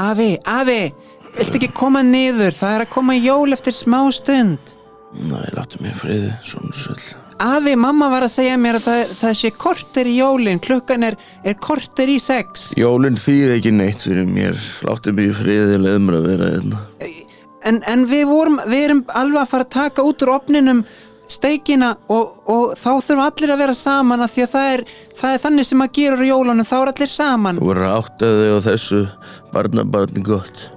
Afi, afi, viltu ekki koma niður? Það er að koma jól eftir smá stund. Næ, láttu mig friði, svona söll. Afi, mamma var að segja mér að það, það sé korter í jólin, klukkan er, er korter í sex. Jólinn þýð ekki neitt fyrir mér. Láttu mig friði, leið mér að vera hérna. En, en við, vorum, við erum alveg að fara að taka út úr opninum steikina og, og þá þurfum allir að vera saman af því að það er, það er þannig sem að gera jólunum, þá er allir saman. Þú verður að átta þig á þessu barnabarni gott.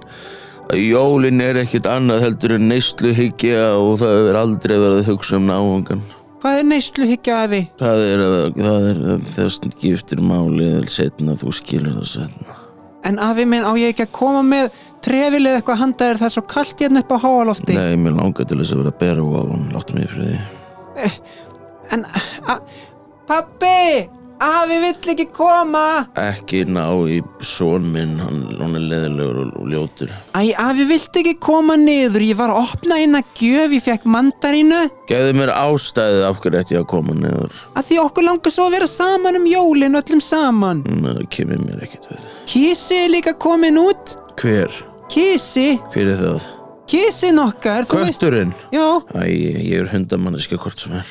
Að jólinn er ekkit annað heldur en neyslu hyggja og það er aldrei verið að hugsa um náungan. Hvað er neyslu higgja afi? Það er, það er þess giftir máli eða setna, þú skilur það setna. En afi minn, á ég ekki að koma með trefilið eitthvað handa þér það er svo kallt hérna upp á háalofti? Nei, mér langar til þess að vera að bera á hann, láttu mig í friði. En, a, pappi, afi vill ekki koma. Ekki ná í són minn, hann, hann er leðilegur og, og ljótur. Æ, afi vilt ekki koma niður, ég var að opna eina gjöf, ég fekk mandarínu. Gefðu mér ástæðið af hverju ætti ég að koma niður. Að því okkur langar svo að vera saman um jólin, öllum saman. Mm, Það kemur mér ekkert við. Kísi er líka komin út. Hver? Kísi, Hver er það? kísin okkar, þú veist. Kötturinn? Já, Æ, ég er hundamanniska hvort sem er.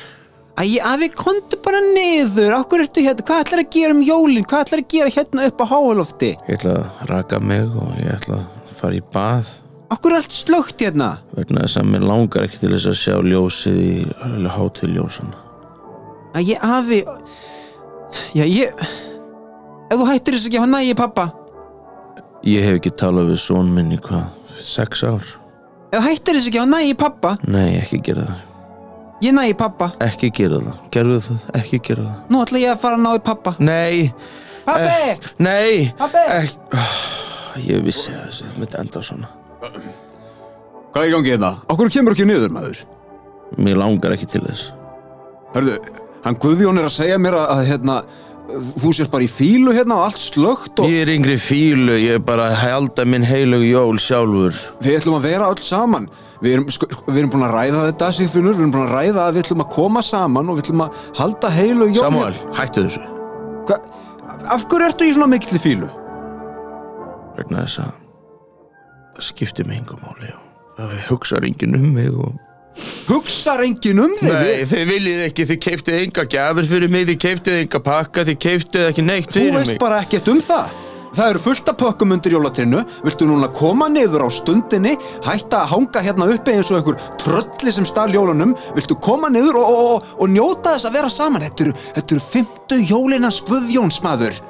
Æ, afi, kontu bara niður, okkur ertu hérna, hvað ætlar að gera um jólin, hvað ætlar að gera hérna upp á háalofti? Ég ætla að raka mig og ég ætla að fara í bað Okkur er allt slögt hérna. vegna þess að mér langar ekki til þess að sjá ljósið í hátíðljósana. Æ, afi, já, ég, ef þú hættir þess ekki að nægi pappa, Ég hef ekki talað við són minn í hvað? Sex ár? ef þú hættir þess ekki að nægi pappa, Nei, ekki gera það. Ég nægi pappa, Ekki gera það. Gerðu það, ekki gera það. nú ætla ég að fara að ná í pappa. Nei, Pappi, eh, nei, Pabbi! ekki. Oh, ég vissi að þessu, það myndi enda svona. Hvað er í gangi hérna? Okkur kemur ekki niður, maður. Mér langar ekki til þess. Hörðu, hann Guðjón er að segja mér að, að hérna, þú sést bara í fílu hérna og allt slögt og Ég er yngri fílu, ég er bara að halda minn heilug jól sjálfur. við ætlum að vera öll saman. Við erum, sko, við erum búin að ræða þetta, Sigfinnur, við erum búin að ræða að við ætlum að koma saman og við ætlum að halda heilu jól. Samuel, hættu þessu. Hva? Af hverju ertu í svona mikill fílu? Vegna þess að það skiptir mig engum máli og það hugsaður enginn um mig og... Hugsar enginn um þig? Nei, þið viljið ekki, þið keiftið enga gjafir fyrir mig, þið keiftið enga pakka, þið keiftið ekki neitt Þú fyrir veist mig. bara ekkert um það. Það eru fullt af pökkum undir jólatrinu. Viltu núna koma niður á stundinni, hætta að hanga hérna uppi eins og einhver trölli sem stál jólunum? Viltu koma niður og, og, og, og njóta þess að vera saman? Þetta eru, þetta eru fymtu jólinas Guðjóns maður.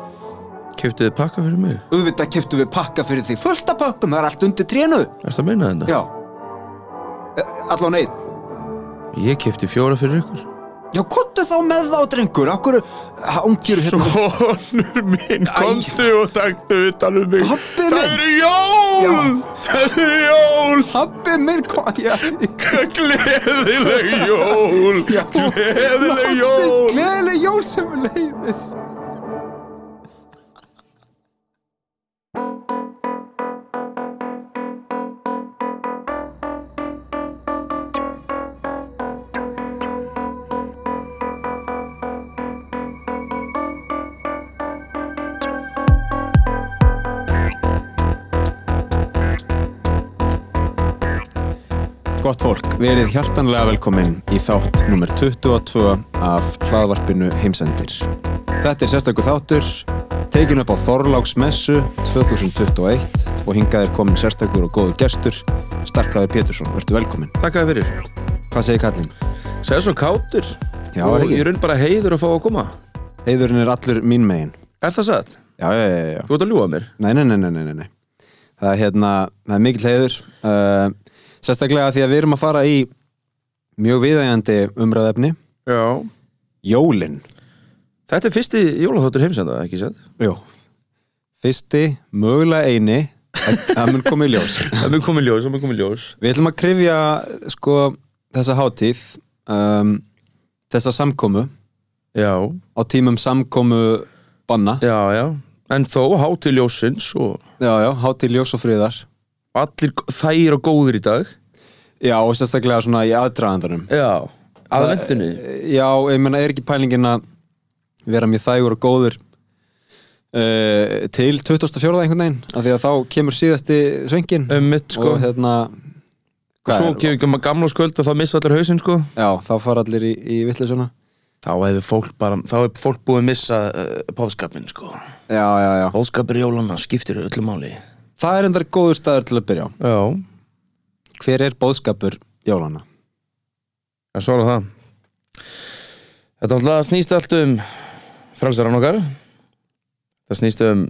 Keiftið þið pakka fyrir mig? Auðvitað keftu við pakka fyrir því fullt af pökkum, það er allt undir trénu. Er það að meina þetta? Já. Allan einn. Ég keifti fjóra fyrir ykkur. Já, kottu þá með þá, drengur. Akkur hangir hérna. Sónur minn, komdu og taktu utan um mig. Það minn. eru jól! Það eru jól! Pabbi minn, hvað? Já. Gleðileg jól! Gleðileg jól! Gleðileg jól sem leiðis. Gott fólk, verið hjartanlega velkomin í þátt nummer 22 af hlaðvarpinu Heimsendir. Þetta er sérstakur þáttur, tekin upp á Þorláksmessu 2021 og hingað er komin sérstakur og góður gestur, Starkaði Pétursson. Vertu velkomin. Takk að fyrir. Hvað segir kallinn? Segð svo kátur. Já, og ég raun bara heiður að fá að koma. Heiðurinn er allur mín megin. Er það satt? Já, já, já, já. Þú ert að ljúa mér. Nei, nei, nei, nei, nei, nei. Það er hérna, það er mikill heiður. Uh, sérstaklega því að við erum að fara í mjög viðægjandi umræðefni. Já. Jólinn. Þetta er fyrsti jólaþáttur heimsenda, ekki satt? Jú Fyrsti, mögulega eini Það mun komið ljós Það mun komið ljós, það mun komið ljós. Við ætlum að krifja sko þessa hátíð um, þessa samkomu Já, á tímum samkomu banna já, já. En þó, hátíð ljósins og Já, já, hátíð ljós og friðar allir þægir og góðir í dag. Já, og sérstaklega svona í aðdraðandanum Já. Aðvendunni. Já, ég meina, er ekki pælingin að vera mjög þægur og góður uh, til 2004 einhvern veginn? Af því að þá kemur síðasti söngin um sko. og hérna og svo kemur ekki maður gamla skvöld og það missa allir hausinn sko. Já, þá fara allir í, í vittlisuna þá hefur fólk bara þá hefur fólk búið að missa uh, póðskapin sko. Já, já, já. Póðskapir jólana skiptir öllu máli Það er endar góður staður til að byrja á. Já. Hver er bóðskapur jólana? Það svara það. Þetta alltaf snýst allt um frelsarann okkar. Það snýst um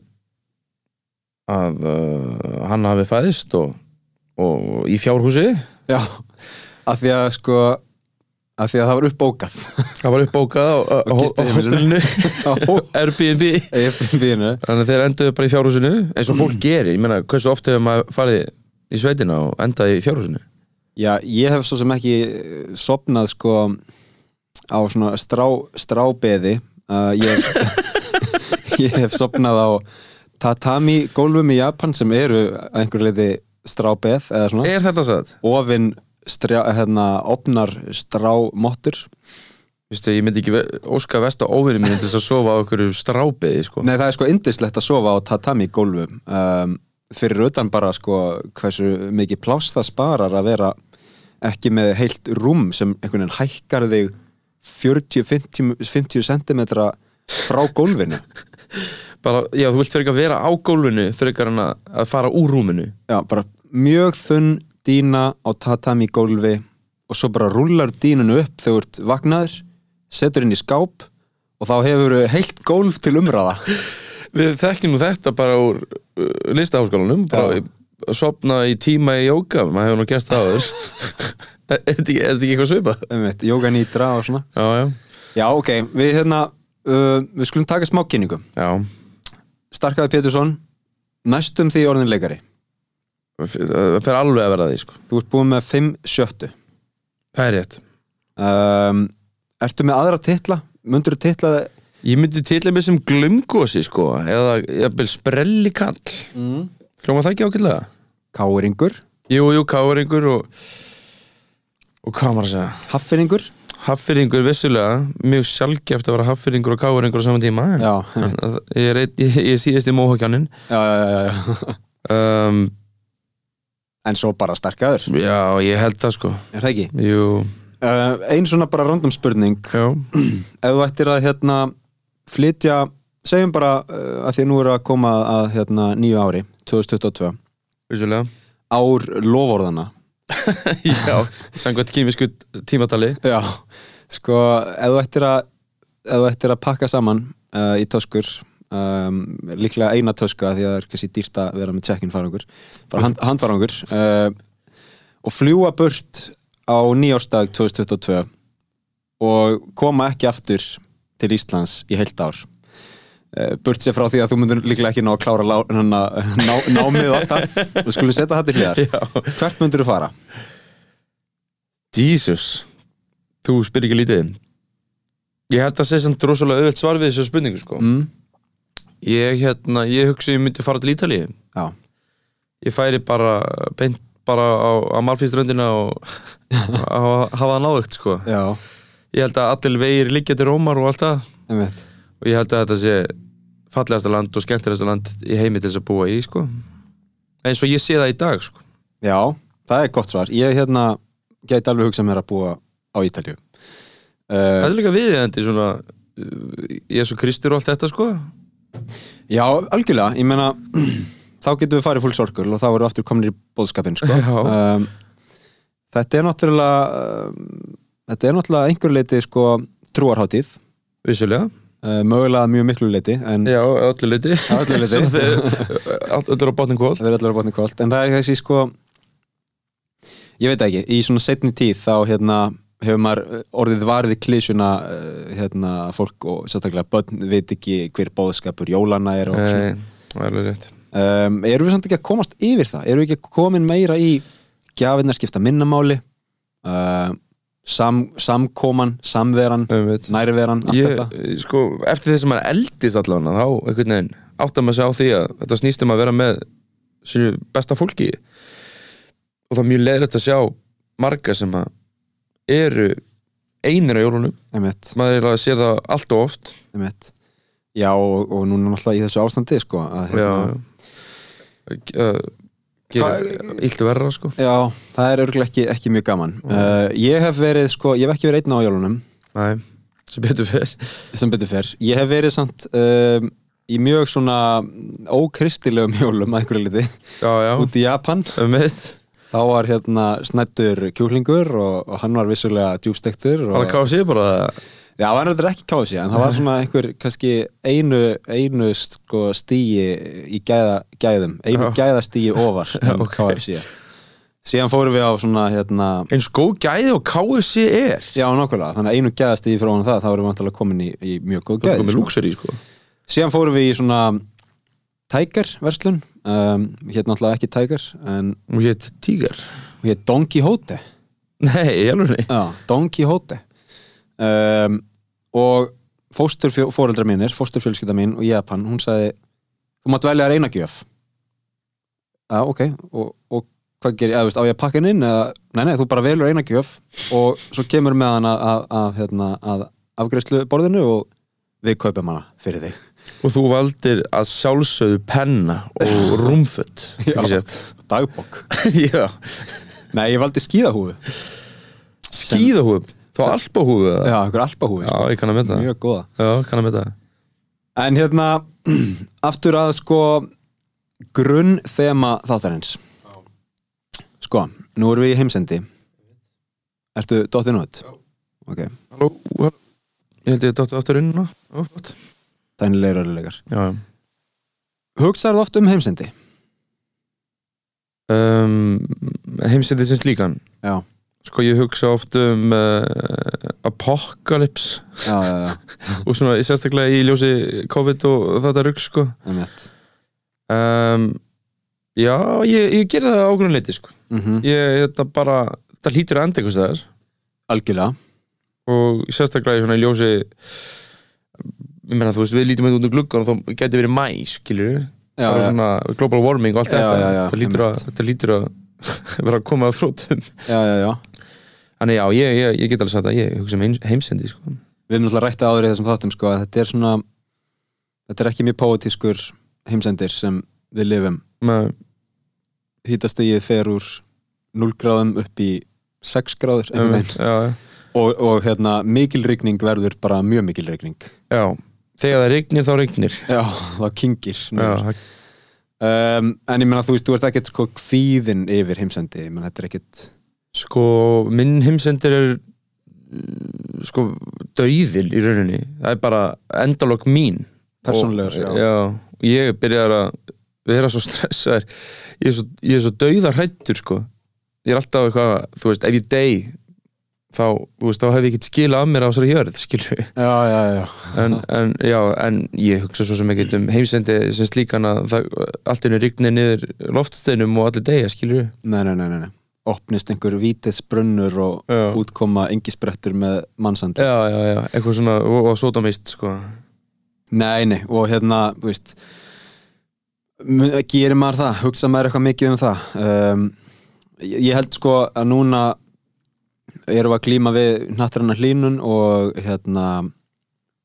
að uh, hann hafi fæðist og, og í fjárhúsi. Já, af því að sko af því að það var uppbókað. Það var uppbókað á, á, á, hostelinu. Airbnb. Airbnb-inu. Þannig að þeir enduðu bara í fjárhúsinu eins og fólk gerir, ég meina, hversu oft hefur maður farið í sveitina og endað í fjárhúsinu? Já, ég hef svo sem ekki eh, sopnað sko á svona strá, strábeði. Uh, ég, hef, ég hef sopnað á tatami gólfum í Japan sem eru að einhverju leiti strábeð eða svona. Er þetta satt? ofinn strjá, hérna, opnar strámottur. Vistu, ég myndi ekki óska vest á óvinni mínu til þess að sofa á okkur strábeði sko. Nei, það er sko indislegt að sofa á tatami gólfum. Um, fyrir utan bara sko hversu mikið pláss það sparar að vera ekki með heilt rúm sem einhvern veginn hækkar þig 40-50 50 cm frá gólfinu. Bara, já, þú vilt fyrir ekki að vera á gólfinu fyrir ekki að fara úr rúminu. Já, bara mjög þunn dýna á tatami gólfi og svo bara rúlar dínunu upp þegar þú ert vaknaður, setur inn í skáp og þá hefur heilt gólf til umræða Við þekkjum nú þetta bara úr uh, listaháskólanum bara Já. að sopna í tíma í jóka maður hefur nú gert það áður. Er þetta ekki, ekki eitthvað svipað? Einmitt, Jóga nýtra og svona. Já, já, Já, ok, við hérna uh, við skulum taka smá kynningu já. Starkaði Pétursson næstum því orðin leikari Það fer alveg að vera því sko. Þú ert búin með 5 sjöttu Það er rétt um, Ertu með aðra titla? Mundur þú titla Ég myndi til að mér sem glumgósi sko eða jafnvel sprelli kall mm. Hljóma það ekki ákveðlega? Káringur Jú, jú, káringur og og hvað maður að segja Haffinningur Haffyrringur vissulega, mjög sjálfgeft að vera haffyrringur og káringur á saman tíma en Já, ég er, er síðast í móhókjánin já, já, já, já. um, En svo bara starkaður Já, ég held það sko. Er það ekki? Jú, Uh, ein svona bara random spurning. Já, Ef þú ættir að hérna flytja, segjum bara uh, að því nú er að koma að hérna nýju ári, 2022 vissulega. Ár lovorðana Já, samkvæmt kýmisku tímatali. Já, sko ef þú ættir að ef þú ættir að pakka saman uh, í töskur um, líklega eina töska því að það er kannski dýrt að vera með check-in farangur bara hand, handfarangur. Uh, og fljúa burt á nýjárstag 2022 og koma ekki aftur til Íslands í heilt ár. Uh, burt sér frá því að þú myndur líklega ekki ná að klára lá, hana, ná, námið og allt það. Við skulum setja það til Já. Hvert myndur þú fara? Jesus. Þú spyr ekki lítið Ég held að segja samt rosalega auðvelt svar við þessu spurningu sko. Mm? Ég hérna, ég hugsa ég myndi fara til Ítalíu. Já, Ég færi bara beint bara á, á Malfíströndina og hafa það náðugt sko. Ég held að allir vegir liggja til Rómar og allt það. Og ég held að þetta sé fallegasta land og skemmtilegasta land í heimi til þess að búa í sko. Eins og ég sé það í dag sko. Já, það er gott svar. Ég hérna gæti alveg hugsað mér að búa á Ítalju. Það Uh, er líka viðeigandi svona uh, Jésu Kristur og allt þetta sko já, algjörlega. Ég meina, þá getum við farið full sorgul og þá erum við aftur komin í bóðskapin, sko. Um, þetta er náttúrulega, um, þetta er náttúrulega einhver leiti, sko, trúarháttíð. Vissulega, Uh, mögulega mjög miklu leiti, en já, öllu leiti öllu. Svo þeir- allt öllu á botnin kól það er allar á botni kvöld. En það er þessi, sko, ég veit ekki, í svona setni tíð þá, hérna, hefur maður orðið varðið klísjuna hérna, fólk og sérstaklega börn veit ekki hver bóðskapur jólana er og svona. Það er alveg rétt. Um, erum við samt ekki að komast yfir það? Erum við ekki komin meira í gjafinnar skipta minnamáli uh, sam, samkoman samveran, nærveran allt ég, þetta? sko, eftir því sem maður eldist allan þá einhvern veginn áttar maður sig á því að þetta snýst um að vera með besta fólki. Og það er mjög leiðilegt að sjá marga sem að eru einir á jólunum. Maður er að sé það allt og oft. Einmitt. Já, og, og núna náttúrulega í þessu ástandi sko, að, já. hérna, uh, gera illt verra sko. Já, það er örgulega ekki, ekki mjög gaman. Uh, Ég hef verið, sko, ég hef ekki verið einn á jólunum. Nei, sem betur fyrr sem betur fer, ég hef verið samt um, í mjög svona ókristilegum jólum að einhverju liti Já, já, út í Japan. Um mitt þá var hérna snættur kjúklingur og, og hann var vissulega djúbstektur Var það og, kási bara? Já, það var þetta ekki kási en það var svona einhver kannski einu, einu sko, stíi í gæða, gæðum einu gæðastíi ofar en ok. KFC síðan fórum við á svona hérna eins góð gæði og KFC er? Já, nákvæmlega, þannig að einu gæðastíi frá hann það þá erum við vantilega komin í, í mjög góð gæði sko. sko. Síðan fórum við í svona Tiger verslun um, hér náttúrulega ekki Tiger en Og hétt tígar hér Don Quixote. Nei, ég alveg já, Don Quixote. Um, og fósturfóreldra mínir fósturfjölskylda mín og Japan hún sagði, þú mátt velja þér eina gjöf. Já, ok og, og hvað gerir, eða veist, á ég að pakka henni inn eða, nei, nei, þú bara velur eina gjöf og svo kemur með hana að, að, hérna, að afgreyslu borðinu og við kaupum hana fyrir þig Og þú valdir að sjálfsögðu penna og rúmföt Já. Dagbók. Já. Nei, ég valdi skíðahúfu. Skíðahúf Þá alpahúfu eða? já, einhver alpahúfi Já, ég kann að mynda það mjög góða. Já, kann að mynda það En hérna, aftur að sko grunn þema þáttarins. Sko, nú erum við í heimsendi. Ertu dottinn út? Já. Ok, Halló, halló. ég held ég dáttu aftur inn núna. Já, flott dænilegur örulegar Já. Hugsaðu oft um heimsendi? um, Heimsendið sem slíkan? Já, Sko, ég hugsa oft um uh, Apocalypse. Já, já, já, og svona sérstaklega í ljósi COVID og þetta rugg, sko. Um Já, ég, ég gerði það ágrunn leiti, sko. Mm Ég, þetta bara, þetta hlýtur að enda einhvers staðar. Algjörlega. Og sérstaklega í svona í ljósi meina veist við lítum út um gluggan og þá gæti verið mæ Já, bara já, svona global warming og allt þetta. þetta, lítur að, þetta lítur að vera að koma að þrótum já, já, já. Þannig já, ég, ég, ég get alveg sagt að ég hugsa um heims, heimsendi sko. Við erum náttúrulega rættið áður í þessum þáttum sko þetta er svona þetta er ekki mjög póetískur heimsendir sem við lifum. Með, Hítastegið fer úr 0 gráðum upp í 6 gráður og, og hérna, mikil rigning verður bara mjög mikil rigning. Já þegar það regnir þá regnir já, þá kingir já, um, en ég meina þú veist, þú ert ekkert sko kvíðin yfir heimsendi, ég meina þetta er ekkert sko minn heimsendir er sko dauðil í rauninni. Það er bara endalok mín. Persónulegur, og, já. já, ég byrjar að vera svo stressaður. Ég er svo, svo dauðar hættur sko. Ég er alltaf eitthvað, þú veist, ef ég dey þá, þú veist, þá hef ég ekkert skila af mér á þessari jörð, skilur við já, já, já, en, en, já, en ég hugsa svo sem ekkert um heimsendi sem slíkan að það, allt einu rignir niður loftsteinum og allir deyja, skilur við nei, nei, nei, nei, opnist einhver vítis brunnur og Já. útkoma engisprettur með mannsandlit já, já, já, eitthvað svona og, og sótamist, sko. Nei, nei, og hérna, þú veist gerir maður það, hugsa maður eitthvað mikið um það? Um, ég held sko að núna erum við að glíma við nattrannar hlínun og hérna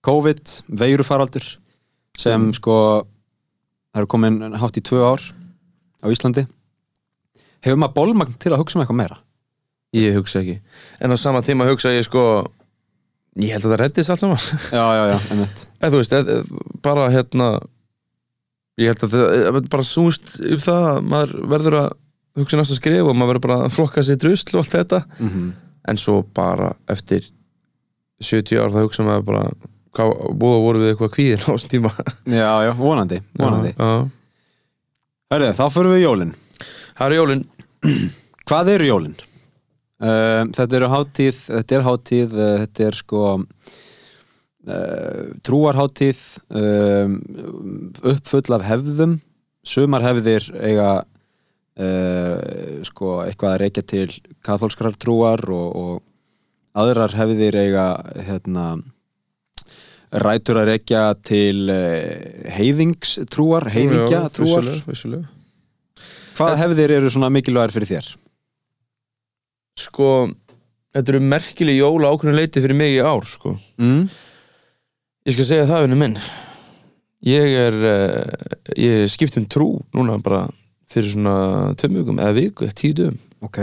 COVID, veirufaraldur sem Mm. sko það eru komin hátt í tvö ár á Íslandi. Hefur maður bólmagn til að hugsa um eitthvað meira? Ég hugsa ekki. En á sama tíma hugsa ég sko Ég held að það reddist allt saman. Já, já, já, einmitt. Eða þú veist, eð, bara hérna Ég held að það eð, bara súst upp það að maður verður að hugsa næsta skrif og maður verður bara að flokka sér drusl og allt þetta. Mm en svo bara eftir 70 ár það hugsa maður bara hvað búið voru við eitthvað kvíðin á þessum tíma. Já, já, vonandi, vonandi. Hörðu, þá fyrir við í jólin. Það er jólin. Hvað eru jólin? Uh, þetta eru hátíð, þetta er hátíð, uh, þetta er sko uh, trúarhátíð, uppfull af hefðum, sumar hefðir eiga uh, sko eitthvað að reykja til kathólskrar trúar og, og aðrar hefðir eiga hérna rætur að reykja til uh, heiðingstrúar, heiðingja trúar. vissulega, vissulega. Hvaða hefðir eru svona mikilvægar fyrir þér? Sko, þetta eru merkileg jóla ákveðin leiti fyrir mig í ár sko Mm? Ég skal segja það vinnu minn ég er uh, ég skipt um trú núna bara fyrir svona tömugum eða viku, eða tíu dögum. Ok.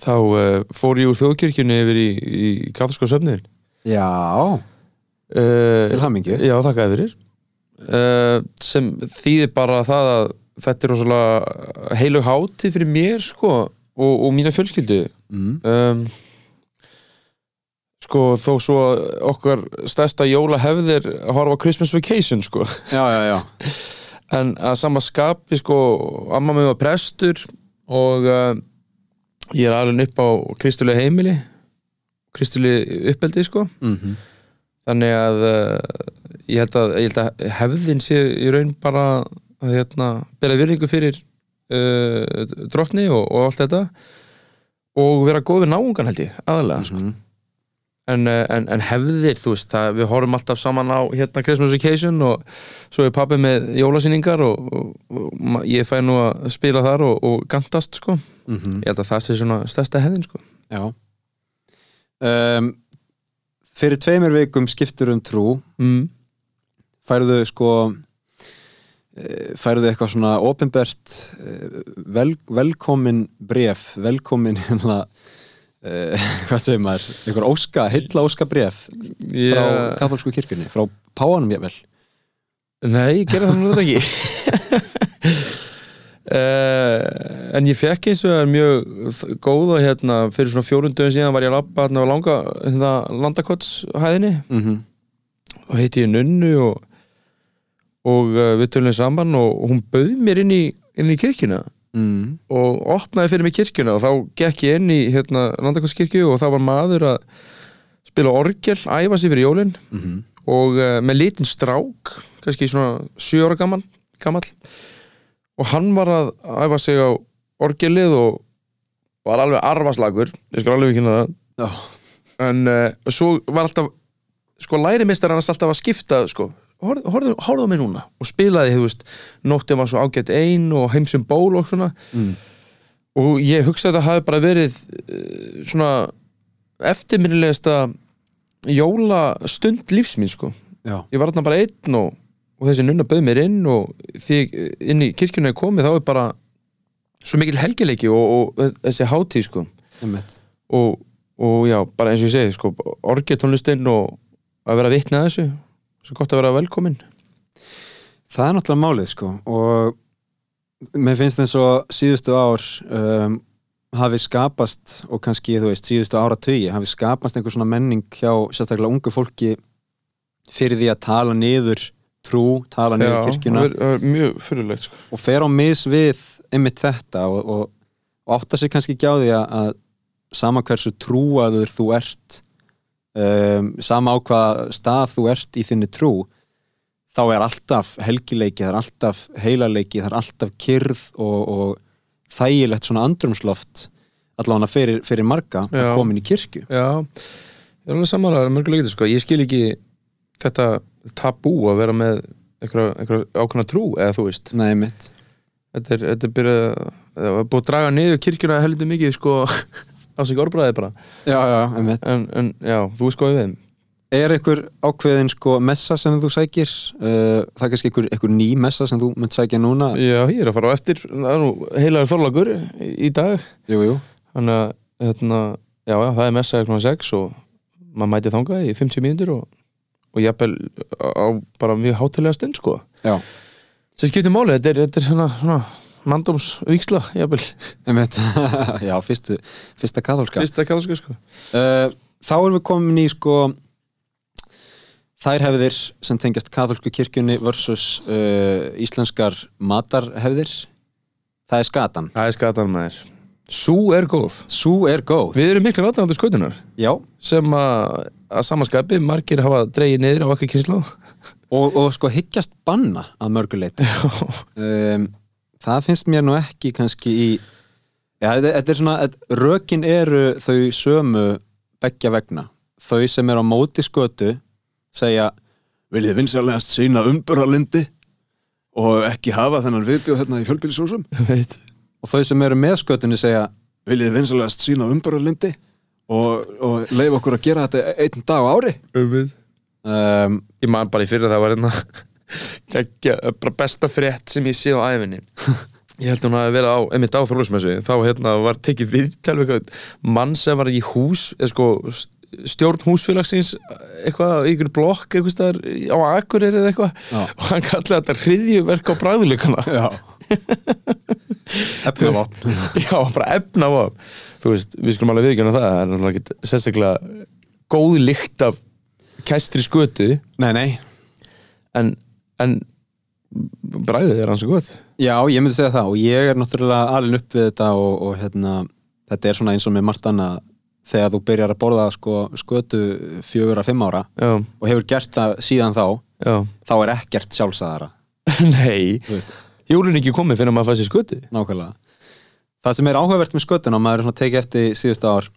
Þá uh, fór ég úr þjóðkirkjunni yfir í, í katholska söfniðin Já, uh, til hamingju. Já, þakkaði fyrir. Uh, sem þýðir bara það að þetta er rosalega heilug hátíð fyrir mér sko og, og mína fjölskyldu. Mm. um, sko þó svo okkar stærsta jóla hefðir að horfa Christmas Vacation sko. Já, já, já en að sama skapi sko amma mig var prestur og uh, ég er alveg upp á kristulega heimili kristulega uppeldi sko mm þannig að uh, ég, að ég held að hefðin sé í raun bara að hérna, bera virðingu fyrir uh, drottni og, og allt þetta og vera góð við náungan held ég, aðalega sko. -hmm. En, uh, en, en hefðir, þú veist það, við horfum alltaf saman á hérna Christmas Vacation og svo er pappi með jólasýningar og, og, og ég fæ nú að spila þar og, og gantast sko, Mm ég held að það sé svona stærsta hefðin sko. Já. Um, Fyrir tveimur vikum skiptur um trú. Mm. færðu sko eh, færðu eitthvað svona opinbert eh, vel, velkomin bref velkomin hérna uh, hvað segir maður, einhver óska heilla óska bref frá Ég- katholsku kirkjunni, frá páanum ég vel Nei, ég gerði það nú þetta ekki. Uh, En ég fekk eins og það mjög þ- góða hérna fyrir svona fjórundum síðan var ég að labba hérna á langa hérna, landakotshæðinni. Mm -hmm. og heiti ég Nunnu og, og uh, við tölum saman og hún bauð mér inn í, inn í kirkjuna mm. og opnaði fyrir mig kirkjuna og þá gekk ég inn í hérna, landakotskirkju og þá var maður að spila orgel, æfa sig fyrir jólin Mm -hmm. og uh, með lítinn strák kannski svona 7 ára gammal, gammal og hann var að æfa sig á orgelið og var alveg arfaslagur ég skal alveg ekki það Já. en uh, svo var alltaf sko lærimistar hann alltaf að skipta sko, horfðu, á mig núna og spilaði, þú veist, nóttið var svo ágætt ein og heimsum ból og svona. Mm. og ég hugsaði að það hafi bara verið uh, svona eftirminnilegasta jólastund lífsmín sko. Já. ég var þarna bara einn og, og þessi nunna bauð mér inn og því ég inn í kirkjuna er komið þá er bara svo mikil helgileiki og, og þessi hátíð sko. Og, og já, bara eins og ég segi sko, orgetónlistinn og að vera vitni að þessu svo gott að vera velkomin Það er náttúrulega málið sko og mér finnst eins og síðustu ár um, hafi skapast og kannski þú veist síðustu ára hafi skapast einhver svona menning hjá sérstaklega ungu fólki fyrir því að tala niður trú, tala niður kirkjuna það er, mjög fyrirlegt sko. og fer á mis við einmitt þetta og, og, og átta sig kannski ekki á því að sama hversu trúaður þú ert um, sama á hvað stað þú ert í þinni trú þá er alltaf helgileiki, það er alltaf heilaleiki, það er alltaf kyrð og, og þægilegt svona andrumsloft allavega fyrir, fyrir marga að Já. koma inn í kirkju já, ég er alveg samanlega mörguleikið sko. ég skil ekki þetta tabú að vera með eitthvað ákveðna trú eða þú veist Nei, mitt þetta er, þetta er byrjað búið að draga niður kirkjuna heldur mikið sko sig orðbræði bara. Já, já, en, en já, þú góðið við þeim. Er einhver ákveðin sko messa sem þú sækir? Uh, það er kannski einhver, einhver ný messa sem þú munt sækja núna? já, ég er að fara á eftir. Heilagur þorlagur í, dag. Jú, jú. Þannig að hérna, já, já, það er messa kl. 6 og maður mæti þangað í 50 mínútur og, og jafnvel á bara mjög hátilega stund sko. Já, sem skiptir máli, þetta er, þetta er svona, svona mandómsvíksla, einmitt. Já, fyrstu, fyrsta katholska fyrsta kallarska sko. Uh, Þá erum við komin í sko þær hefðir sem tengjast katholsku kirkjunni versus uh, íslenskar matarhefðir. Það er skatan. Það er skatan með þér Sú er góð. Sú er góð. Við erum miklu ráðanandi skötunar. Já, sem að, að samaskapi margir hafa dreigið niður á okkar kynslu og, og sko hyggjast banna að mörguleiti um, það finnst mér nú ekki kannski í já, þetta, er svona, rökin eru þau sömu beggja vegna. Þau sem eru á móti skötu segja viljið vinsalegast sína umburðarlindi og ekki hafa þennan viðbjóð hérna í fjölbýlisúsum veit. Og þau sem eru með skötunni segja viljið vinsalegast sína umburðarlindi og, og leif okkur að gera þetta einn dag á ári? Um Ég man bara í fyrir það var hérna Gekkja, bara besta frétt sem ég sé á æfinni ég held að hún hafi verið á einmitt á þorlóksmessu þá hérna var tekið viðtal við eitthvað mann sem var í hús eða sko stjórn húsfélagsins eitthvað í ykkur blokk eitthvað staðar á Akureyri eða eitthvað. Og hann kallaði þetta hriðjuverk á bræðuleikana Já. Efnavopn. Já, bara efna á þú veist, við skulum alveg viðkjöna það það er náttúrulega ekki sérstaklega góð lykt af kæstri skötu. Nei, nei. En, en bræðið er hans gott. Já, ég myndi segja það. Og ég er náttúrulega alveg upp við þetta og, og hérna, þetta er svona eins og með margt annað. Þegar þú byrjar að borða sko, skötu fjögur að fimm ára já, og hefur gert það síðan þá já, þá er ekkert sjálfsæðara nei. Jólun ekki komið fyrir að maður sér skötu. Nákvæmlega. Það sem er áhugavert með skötuna maður er svona tekið eftir síðustu ár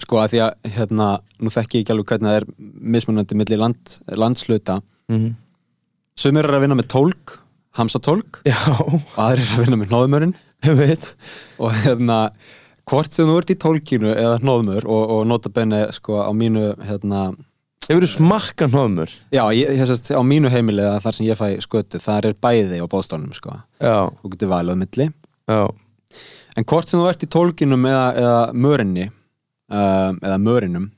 sko að því að hérna, nú þekki ég ekki alveg hvernig það er mismunandi milli land, landsluta mm -hmm. Sumir er að vinna með tólk, hamsatólk. Já, og aðrir er að vinna með veit. Og hérna hvort sem þú ert í tólkinu eða hnóðumör og, og nota benni sko á mínu hérna, hefur þú smakka hnóðumur já, ég, ég sést, á mínu heimili eða þar sem ég fæ skötu, þar er bæði á bóðstofnum sko, já, þú getur valið á milli. Já, en hvort sem þú ert í tólkinum eða, eða mörinni eða mörinum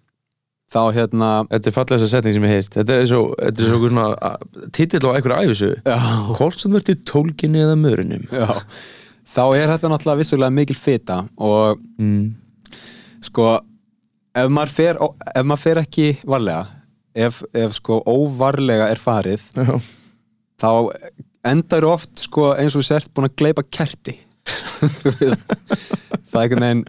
þá hérna þetta er fallega þessa setning sem ég heirt þetta er svo, þetta er svo svona titill á einhverju æfisu já, hvort sem í tólkinni eða mörinum. Já, þá er þetta náttúrulega vissulega mikil fita og mm. sko ef maður fer, ef maður fer ekki varlega ef, ef sko óvarlega er farið já, þá endar oft sko eins og sért búin að gleipa kerti. Það er einhvern veginn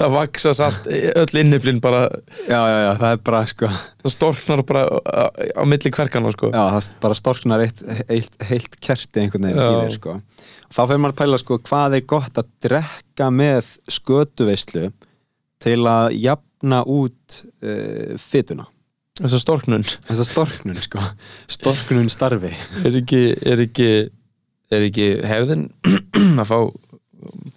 það vaksast allt öll inniflin bara, já, já, já, það er bara sko. Það storknar bara á, á milli kverkana sko. Já, það bara storknar eitt, eitt heilt kerti einhvern veginn í þér sko. Og þá fer maður að pæla sko hvað er gott að drekka með skötuveislu til að jafna út uh, fytuna þessa storknun. Þessa storknun sko. Storknun starfi. Er ekki, er ekki er ekki hefðin að fá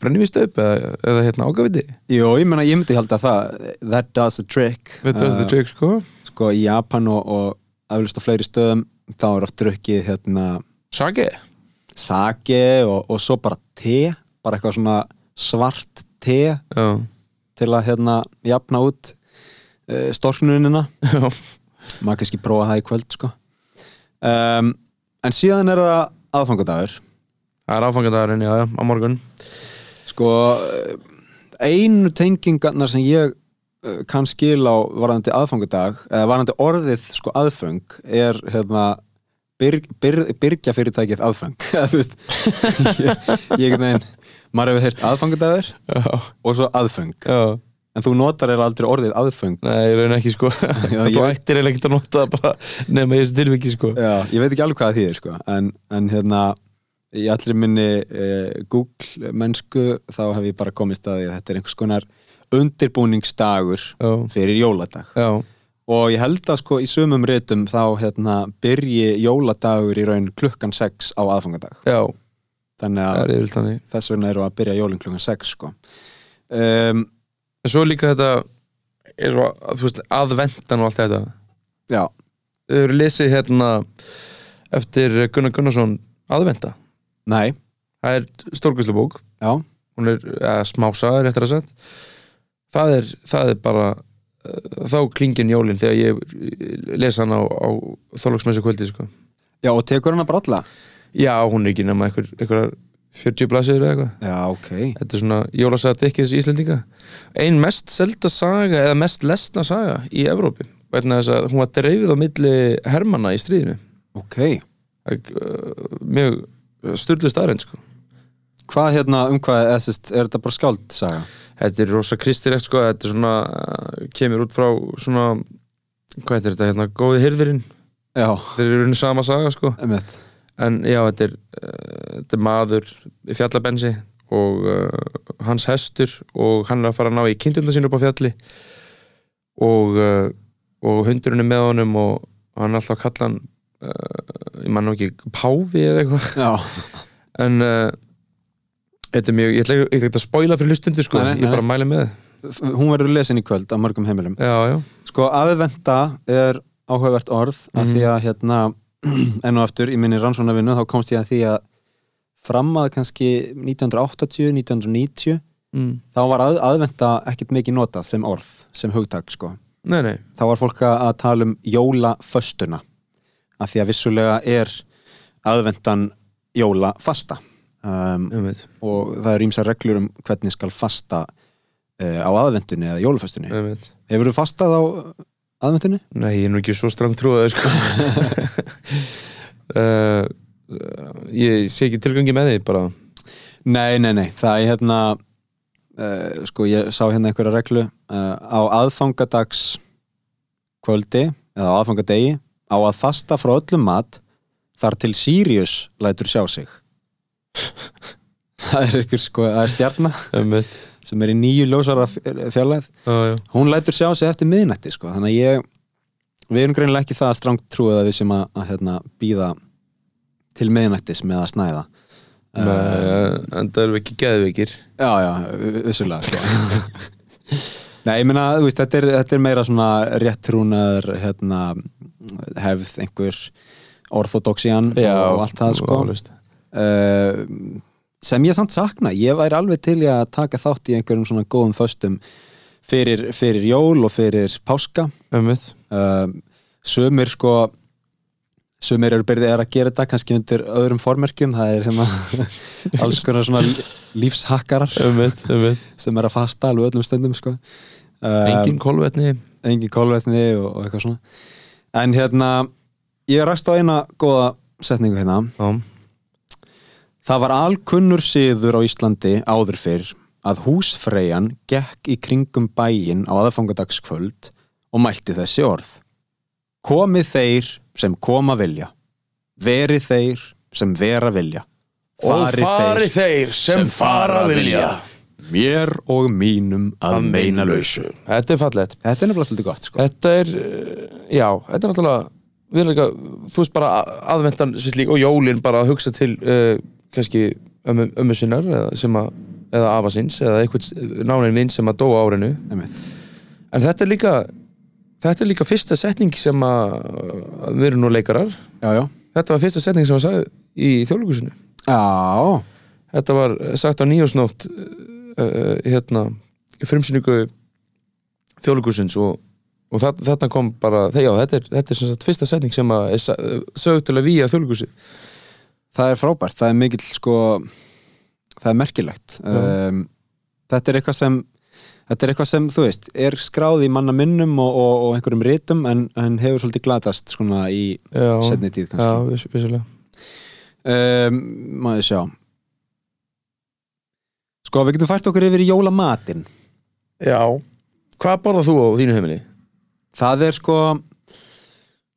brennivístöp eða, eða hérna ágafiti Jó, ég meina, ég myndi halda það. That does the trick. Þetta er þetta trygg sko. sko í Japan og, og aflust á fleiri stöðum þá er oft drukkið hérna sake? sake og, og svo bara te bara eitthvað svona svart te já, til að hérna jafna út uh, storknunina já, maður kannski prófa það í kvöld sko. Um, en síðan er það aðfangadagur það er áfangadagurinn, já, já, á morgun. Sko eh, einu tengingarnar sem ég uh, kann skil á varðandi aðfangadag eða varðandi orðið sko aðföng er hérna byrg, byrg, byrgja fyrirtækið aðföng. Eða þú veist ég, ég einhvern veginn, maður hefur heyrt aðfangadagur og svo aðföng. Já, en þú notar er aldrei orðið aðföng. Nei, ég raun ekki sko. Já, þú ég- ættir eiginlega ekki að nota bara nema í þessu tilviki sko. Já, ég veit ekki alveg hvað það þýðir sko. En, en hérna í allir minni eh, Google mennsku þá hef ég bara komist að því að þetta er einhvers konar undirbúningsdagur já, fyrir jóladag. Já, og ég held að sko í sumum ritum þá hérna byrji jóladagur í raun klukkan 6 á aðfangadag. Já, þannig að er þess vegna eru að byrja jólin klukkan 6 sko. Um, en svo líka þetta svo, veist, aðvendan og allt þetta. Já, þau eru lesið hérna eftir Gunnar Gunnarsson aðvenda nei, það er stórkvæslu bók já, hún er eða, smásaður eftir að sett það er, það er bara uh, þá klingin jólin þegar ég lesa hann á, á þorlóksmessu kvöldi sko. já og tekur hana bara alla? Já, hún er ekki nema einhver, einhver 40 blasir eða eitthvað. Já, ok. Þetta er svona jólasaga dikkis íslendinga. Ein mest selda saga eða mest lesna saga í Evrópi vegna þess að hún var dreifið á milli hermanna í stríðinu. Ok, uh, mjög styrlu staðrænt sko. Hvað hérna, um hvað er, er þetta bara skáldsaga? Þetta er rosa kristilegt sko, þetta er svona kemur út frá svona hvað heitir þetta hérna, góði hirðurinn? Já, þeir eru unni sama saga sko. Emitt en já, þetta er, uh, þetta er maður í fjallabensi og uh, hans hestur og hann er að fara að ná í kindunda sín upp á fjalli og uh, og hundurinn er með honum og hann er alltaf að kalla hann ég man nú ekki Páfi eða eitthvað en uh, þetta er mjög, ég ætla ekki ég að spoila fyrir hlustundu sko, Nei, nei, ég nei. bara mæli með hún verður lesin í kvöld á mörgum heimilum já, já, Sko, aðvenda er áhugavert orð af Mhm. því að hérna enn og aftur í minni rannsónavinnu þá komst ég að því að fram að kannski 1980, 1990 mm. þá var að, aðventa ekkert mikið notað sem orð, sem hugtak sko. Nei, nei, þá var fólk að að tala um jólaföstuna af því að vissulega er aðventan jólafasta um, um og það er ímsa reglur um hvernig skal fasta uh, á aðventunni eða jólaföstunni veit Hefur þú fastað á aðventunni? Nei, ég er nú ekki svo strang trúið sko. uh, Ég sé ekki tilgangi með því bara. Nei, nei, nei, það er hérna uh, sko ég sá hérna einhverja reglu á aðfangadags kvöldi eða á aðfangadegi á að fasta frá öllum mat þar til Sirius lætur sjá sig. Það er einhver sko, það er stjarna veit sem er í nýju ljósara fjarlæð já, hún lætur sjá sig eftir miðnætti sko. þannig að ég við erum greinilega ekki það strangt trúið að við sem að, að hérna, býða til miðnættis með að snæða. Uh, en það eru ekki geðveikir. Já, já, vi- vissulega sko. Nei, ég meina, þú veist, þetta er, þetta er meira svona rétt trúnaður hérna, hefð einhver orthodoxian og allt það sko. uh, sem ég samt sakna. Ég væri alveg til að taka þátt í einhverjum svona góðum föstum fyrir, fyrir jól og fyrir páska. Um uh, sömur sko sömur eru byrðið að gera þetta kannski undir öðrum formerkjum. Það er hérna alls konar svona lífshakkarar um veit, um veit sem er að fasta alveg öllum stundum sko. uh, engin kolvetni. engin kólvetni og, og eitthvað svona en hérna ég ræst á eina góða setningu hérna. Já, það var alkunnur siður á Íslandi áður fyrr að húsfreyjan gekk í kringum bæinn á aðfangadagskvöld og mælti þessi orð. Komið þeir sem koma vilja. Verið þeir sem vera vilja. Og fari þeir sem fara vilja mér og mínum að meina lausu Þetta er fallegt. Þetta er nefnilega svolítið gott sko. Þetta er, uh, já, þetta er náttúrulega við erum líka, þú veist bara að- aðventan sem slík og jólin bara að hugsa til uh, kannski ömmu, ömmu sinnar eða, sem að, eða afa sinns eða eitthvað nánin vinn sem að dóa á árinu. Einmitt. en þetta er líka þetta er líka fyrsta setning sem að að við erum nú leikarar. Já, já. þetta var fyrsta setning sem var sagði í þjóðlugusinu já, þetta var sagt á nýjósnótt uh, hérna frumsynningu þjóðlugusins og, og það, þarna kom bara já, þetta er, þetta er sem sagt fyrsta setning sem að sögð til að víja þjóðlugusi það er frábært það er mikill sko það er merkilegt. Um, þetta er eitthvað sem þetta er eitthvað sem, þú veist, er skráð í manna minnum og, og, og einhverjum ritum en, en hefur svolítið glatast svona í já, setni tíð já, kannski viss, vissulega. Um, maður sjá sko, við getum fært okkur yfir í jólamatinn já, hvað borðað þú á þínu heimili? það er sko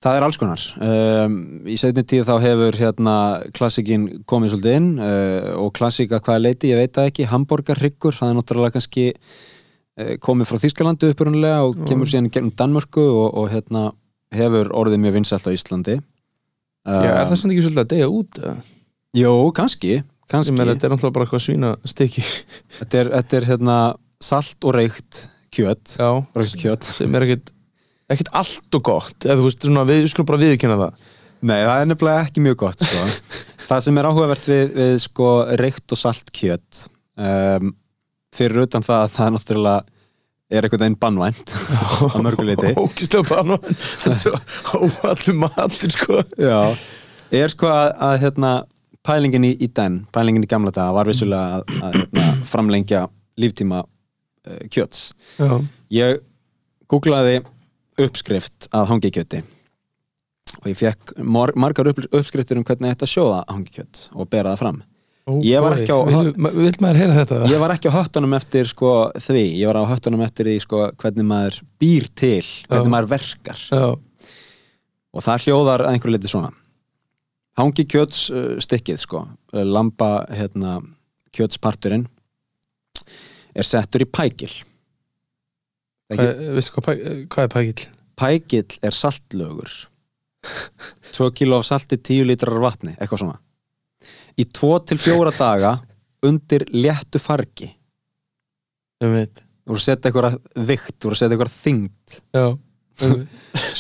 það er alls konar um, í setni tíð þá hefur hérna klassikin komið svolítið inn uh, og klassika hvaða leiti, ég veit það ekki hamburgarryggur, það er náttúrulega kannski uh, komið frá Þýskalandi upprunlega og kemur síðan gegnum Danmörku og, og hérna hefur orðið mjög vinsælt á Íslandi uh, já, er það samt ekki svolítið að deyja út? eða? Jú, kannski, Ég meina, þetta er náttúrulega bara eitthvað svína stykki Þetta, er, þetta er hérna salt og reykt kjöt. Já, reykt kjöt. Sem er ekkit ekkit allt og gott. Eða þú veist, svona, við skulum bara viðkynna það. Nei, það er nefnilega ekki mjög gott sko. Það sem er áhugavert við, við sko, reykt og salt kjöt um, fyrir utan það að það náttúrulega er einhvern veginn bannvænt á mörguleiti ógislega bara þetta er svo óallum matur sko. Já, er sko að, að hérna, pælingin í, í den pælingin í gamla daga var vissulega að, að hérna, framlengja líftíma uh, kjöts. Já, Ég googlaði uppskrift að hangikjöti og ég fekk mar margar upp uppskriftir um hvernig þetta sjóða hangikjöt og bera það fram. Oh, Ég var á- vil, vil? Ég var ekki á höttunum eftir sko, því, ég var á höttunum eftir því sko, hvernig maður býr til, hvernig Já. maður verkar. Já, og það hljóðar að einhverju leiti svona Hangi kjöts uh, stykkið sko, lamba hérna, kjötsparturinn er settur í pækil Ekki, hvað, hvað, er pækill? pækill er saltlögur 2 kíló af salti 10 lítrar af vatni, eitthvað svona. Í 2 til 4 daga undir léttu fargi. Ég veit þú voru að setja eitthvað vikt, þú voru að setja eitthvað þyngd. Já,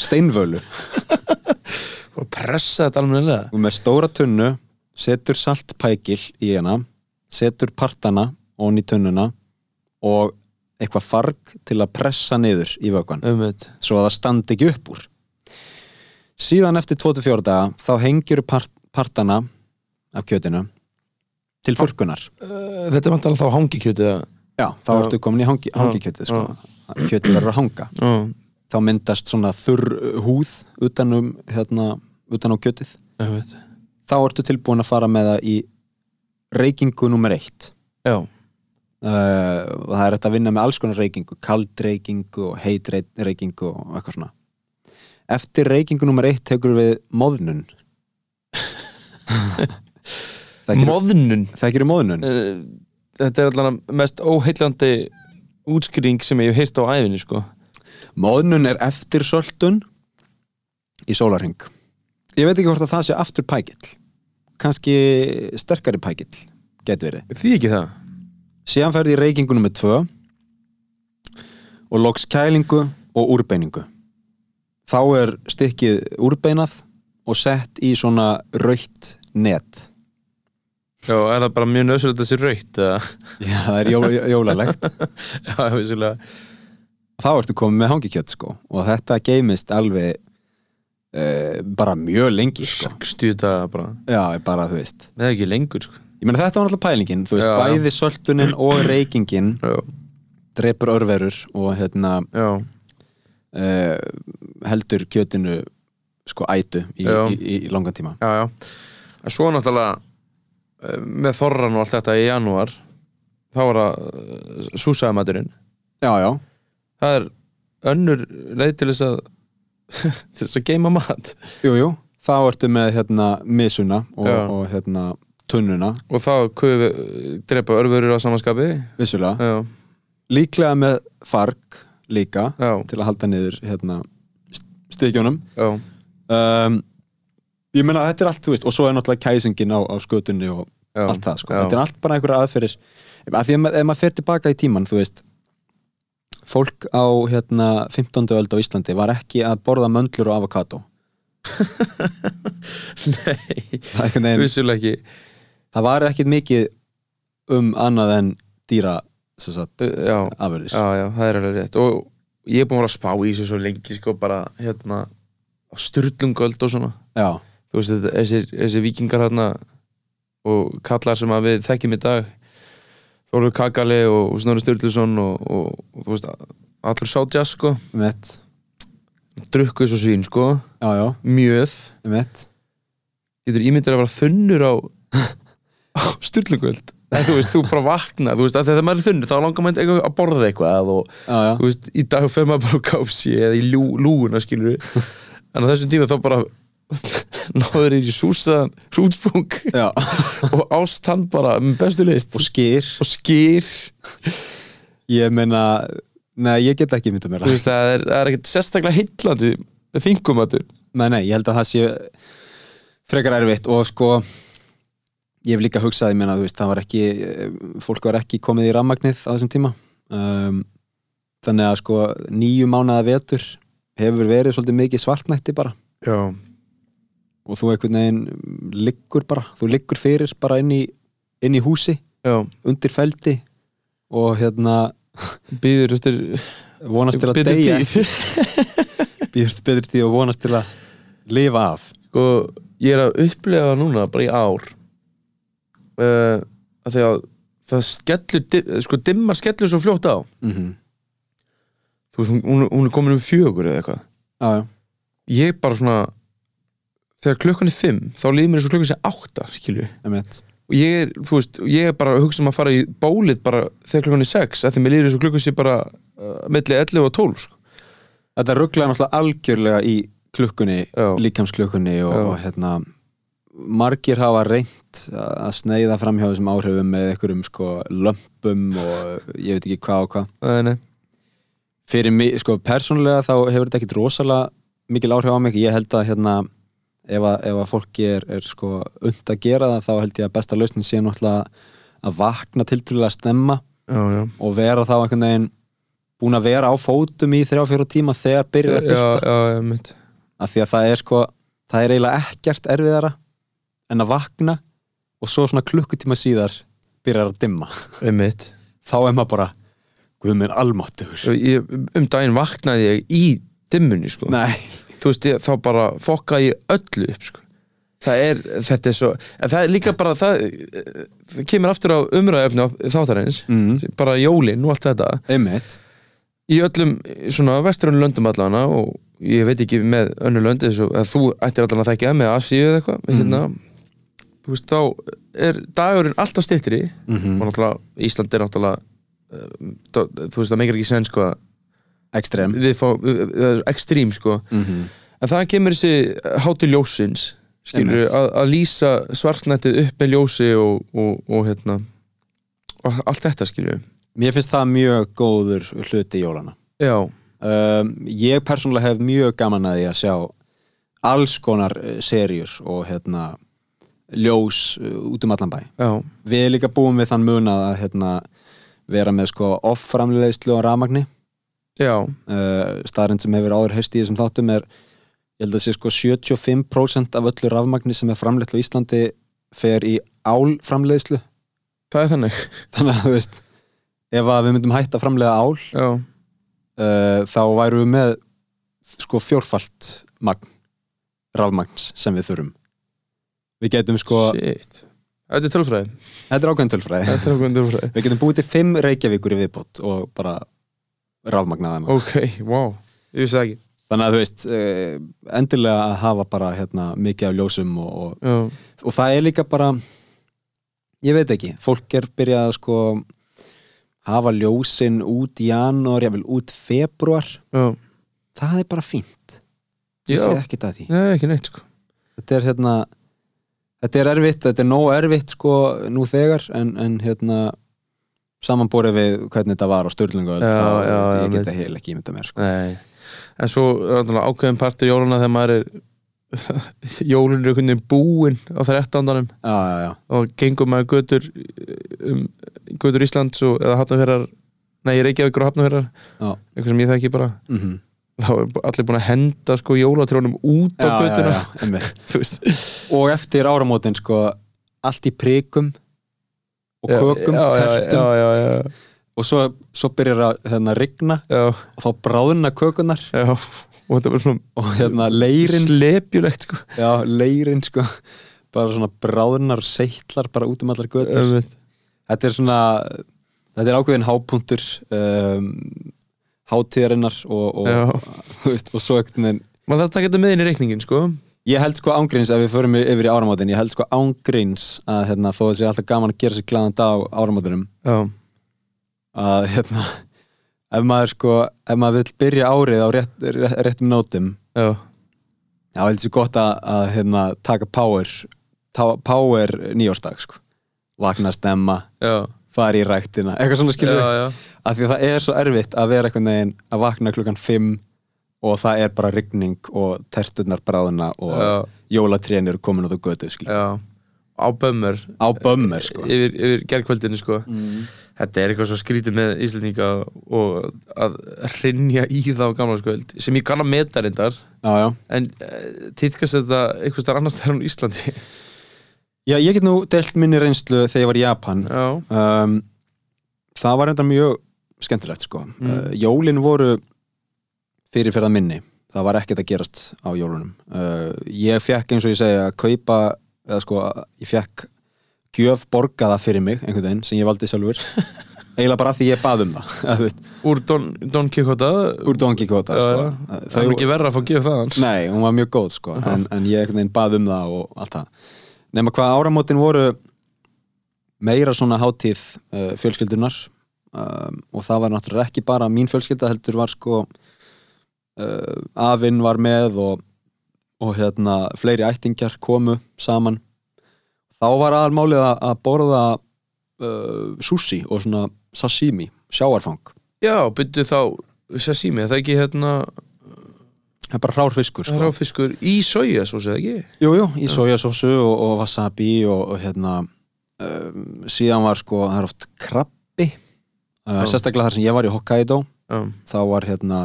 steinvölu og pressa þetta almennilega og með stóra tunnu setur saltpækil í hana setur partana onni tunnuna og eitthvað farg til að pressa niður í þetta svo að það standi ekki upp úr. Síðan eftir 24 daga þá hengjur part, partana af kjötinu til þurrkunar. Uh, þetta er vantalega þá hangi kjötið já, þá ertu komin í hangi, hangikjötið sko. kjötið verður að hanga þá myndast svona þurr húð utan um hérna, utan á kjötið. Þá ertu tilbúin að fara með það í reykingu nummer eitt. Já, uh, það er þetta að vinna með alls konar reykingu kald reykingu og heit rey- reykingu og eitthvað svona. Eftir reykingu nummer eitt tekur við móðnun móðnun þekkir móðnun uh, þetta er allan mest óheillandi útskýring sem ég hef heyrt á æfinni sko móðnun er eftir söltun í sólarhing ég veit ekki hvort að það sé aftur pækill. Kannski sterkari pækill getur verið. Því ekki það? Síðan ferði í reykingu nummer tvö og loks kælingu og úrbeiningu. Þá er stykkið úrbeinað og sett í svona raukt net. Já, er það bara mjög nöðsverð þessi raut eða? já, það er jól, jólalegt. Já, vissulega þá ertu komið með hangikjött sko. Og þetta geimist alveg uh, bara mjög lengi sko. 60 daga bara. Já, bara þú veist. Eða ekki lengur sko. Ég meina þetta var náttúrulega pælingin þú veist, Já, bæði söltunin og reykingin já, drepur örverur og hérna uh, heldur kjötinu sko ætu í, í, í, í langan tíma. Já, já. en svo náttúrulega eh, með þorran og allt þetta í janúar þá var það súsaðamaturinn. Já, já, það er önnur leið til þess að til þess að geima mat. Jú, jú. Þá ertu með hérna misuna og, og hérna tunnuna. Og þá við drepa örfurur á samanskapi. Vissulega, já, líklega með farg líka já, til að halda niður hérna stíkjónum já, um, ég meina að þetta er allt, þú veist og svo er náttúrulega kæsingin á, á skötunni og já. allt það, sko, þetta er allt bara einhverja aðferðir. Að því að ef maður fer tilbaka í tíman, þú veist fólk á hérna 15. öld á Íslandi var ekki að borða möndlur og avokado nei, vissulega ekki. Það var ekkit mikið um annað en dýra sem sagt, já, já, það er alveg rétt. Og ég er búin að vera að spá í þessu svo lengi sko bara hérna á styrlungöld og svona. Já, þú veist þetta, þessir vikingar hérna og kallar sem að við þekkjum í dag Þóru Kakali og Snorri Sturluson og, og, og þú veist allur sátjast sko. Mitt drukku þessu svín sko. Já, já, mjöð. Mitt getur ímyndir að vera þunnur á, á styrlungöld en þú veist, þú bara vakna þú veist, að þegar maður er þunnur þá langar maður eitthvað að borða eitthvað og já, þú veist, í dag fer maður bara á kápsi eða í lú, lúuna skilur en á þessum tíma þá bara náður í súsaðan hrútsprung já. og ást hann bara með bestu list. Og skýr og skýr ég meina, neða, ég get ekki mynda mér þú veist, það er, er ekkert sérstaklega heillandi með þingumatur nei, nei, ég held að það sé frekar erfitt og sko ég hef líka hugsað, ég meina, þú veist, það var ekki fólk var ekki komið í rammagnið á þessum tíma. Um, þannig að sko nýju mánaða vetur hefur verið svolítið mikið svartnætti bara. Já, og þú einhvern veginn liggur bara, þú liggur fyrir bara inn í, inn í húsi, já, undir feldi og hérna býður eftir vonast til að deyja. tíð. býðust betri tíð og vonast til að lifa af. Sko, ég er að upplega núna bara í ár uh, að því að það skellur, sko, dimmar skellur svo fljótt á. Mm þú veist, hún, hún er komin um fjögur eða eitthvað. Já, ég bara svona þegar klukkan er fimm, þá líður mér eins og klukkan sé átta skilju, emitt og ég er þú veist, ég er bara að hugsa um að fara í bólið bara þegar klukkan er sex, af því mér líður eins og klukkan sé bara uh, milli 11 og 12 sko. Þetta rugglaði náttúrulega algjörlega í klukkunni, líkamsklukkunni og, og hérna margir hafa reynt að sneiða fram hjá þessum áhrifum með einhverjum sko lömpum og ég veit ekki hvað og hvað. Nei, nei. fyrir mig, sko persónulega þá hefur þetta ekkit rosalega mikil áhrif á mig. Ég held að hérna ef að, ef að fólki er, er sko und að gera það þá held ég að besta lausnin sé náttúrulega að vakna tiltrúlega að stemma já, já, og vera þá einhvern veginn búin að vera á fótum í þrjá fjóru tíma þegar byrjar að byrta já, af því að það er sko það er eiginlega ekkert erfiðara en að vakna og svo svona klukkutíma síðar byrjar að dimma. Þá er maður bara guð minn almáttugur. Ég, um daginn vaknaði ég í dimmunni sko. Nei, þú veist, ég, þá bara fokkaði ég öllu upp sko. það er, þetta er svo en það er líka bara, það, það kemur aftur á umræðefni á þáttarins mm, bara jólin og allt þetta einmitt í öllum svona vestrunum löndum allana og ég veit ekki með önnu löndi að þú ættir allan að þekka með Asíu eða eitthvað Mhm. hérna, þú veist, þá er dagurinn alltaf styttri mm og náttúrulega, Ísland er náttúrulega uh, þú veist, það meikir ekki sen sko, ekstrem við fá, ekstrím sko. Mm En það kemur þessi hátu ljósins skilur að, að lýsa svartnættið upp með ljósi og, og, og hérna og allt þetta skilur mér finnst það mjög góður hluti jólana. Já, um, ég persónulega hef mjög gaman að því að sjá alls konar uh, serjur og hérna ljós uh, út um allan bæ. Já, við líka búum við þann mun að hérna, vera með sko off-framleiðslu á rafmagni. já, uh, staðarind sem hefur áður heist í þessum þáttum er ég held að sé sko 75% af öllu rafmagni sem er framleitt á Íslandi fer í álframleiðslu. Það er þannig. Þannig að þú veist ef við myndum hætta að framleiða ál uh, þá værum við með sko fjórfalt magn rafmagns sem við þurfum. Við getum sko shit. Þetta er tölfræði, þetta er ákveðin tölfræði. Við getum búið til fimm Reykjavíkur í viðbót og bara rafmagnaðum Ok, wow, ég vissi það ekki. Þannig að þú veist uh, endilega að hafa bara hérna, mikið af ljósum og, og, og það er líka bara ég veit ekki, fólk er byrjað að sko hafa ljósin út í janúar, jáfnvel út februar já, það er bara fínt. Ég sé ekki það því. Nei, ekki neitt sko. Þetta er hérna þetta er erfitt, þetta er nóg erfitt sko nú þegar en, en hérna samanborið við hvernig þetta var á Sturlungu Já, þá já, já, ég get það heil ekki ímynda mér sko. En svo ákveðin partur jóluna þegar maður er jólun er einhvern veginn búinn á 13. já, já, já, og gengum maður götur um, götur Íslands og, eða hafnafjörðar nei, Reykjavíkur og hafnafjörðar Já. eitthvað sem ég þekki bara. Mm þá er allir búin að henda sko jólatrjónum út á já, já, götuna. já, veist. Og eftir áramótin sko allt í prikum og kökum, tertum. og svo, svo byrjar að hérna, rigna. Já, og þá bráðna kökunar já og þetta var svona og hérna leirin slepjulegt sko. Já, leirin sko. Bara svona bráðnar seitlar bara út um allar götur. Þetta er svona þetta er ákveðin hápunktur um, hátíðarinnar og, og, og svo ekkert maður þarf að taka þetta með inn í reikningin sko ég held sko ángríns ef við förum yfir í áramótin ég held sko ángríns að hérna, þó að sé alltaf gaman að gera sér glaðan dag á áramótinum já, að hérna ef maður sko, ef maður vill byrja árið á rétt, rétt, réttum nótum já, þá held sér gott að, að hérna, taka power ta, power nýjórsdag sko. Vakna stemma, já, fara í ræktina eitthvað svona skilur já, já. af því að það er svo erfitt að vera einhvern veginn að vakna klukkan 5 og það er bara rigning og terturnar bráðuna og Já. jólatrén eru komin út á götu já. á bömmur. Á bömmur sko. Yfir, yfir gerðkvöldinu sko. Þetta er eitthvað svo skrítið með Íslandinga og að hrinja í það á gamlarskvöld sem ég kann að meta reyndar. Já, já. en uh, týðkast þetta eitthvað starf annars þar á Íslandi? Já, ég get nú delt minni reynslu þegar ég var í Japan. Já, um, það var enda mjög skemmtilegt sko. Mm. uh, jólin voru fyrirferða minni það var ekkert að gerast á jólunum. Uh, ég fekk eins og ég segja að kaupa eða sko, ég fekk gjöf borgaða fyrir mig einhvern veginn sem ég valdi sjálfur. Eiginlega bara því ég bað um það úr Don, Don Quixote? Úr Don Quixote Já, sko. já. það er ekki verra að fá gjöf það hans Nei, hún var mjög góð sko. En, en ég einhvern veginn bað um það og allt það. Nefna hvað áramótin voru meira svona hátíð uh, fjölskyldunar. Um, og það var náttúrulega ekki bara mín fjölskylda heldur var sko uh, afinn var með og, og hérna fleiri ættingjar komu saman. Þá var aðalmálið að, að borða uh, sushi og svona sashimi, sjáarfang já, byrju þá sashimi, er það ekki hérna það er bara hrár fiskur sko. ráfiskur í soja svo segja ekki? Jú, jú, í sojasósu og, og wasabi og, og hérna um, síðan var sko, það er oft krabbi. Uh, sérstaklega þar sem ég var í Hokkaido. Já, þá var hérna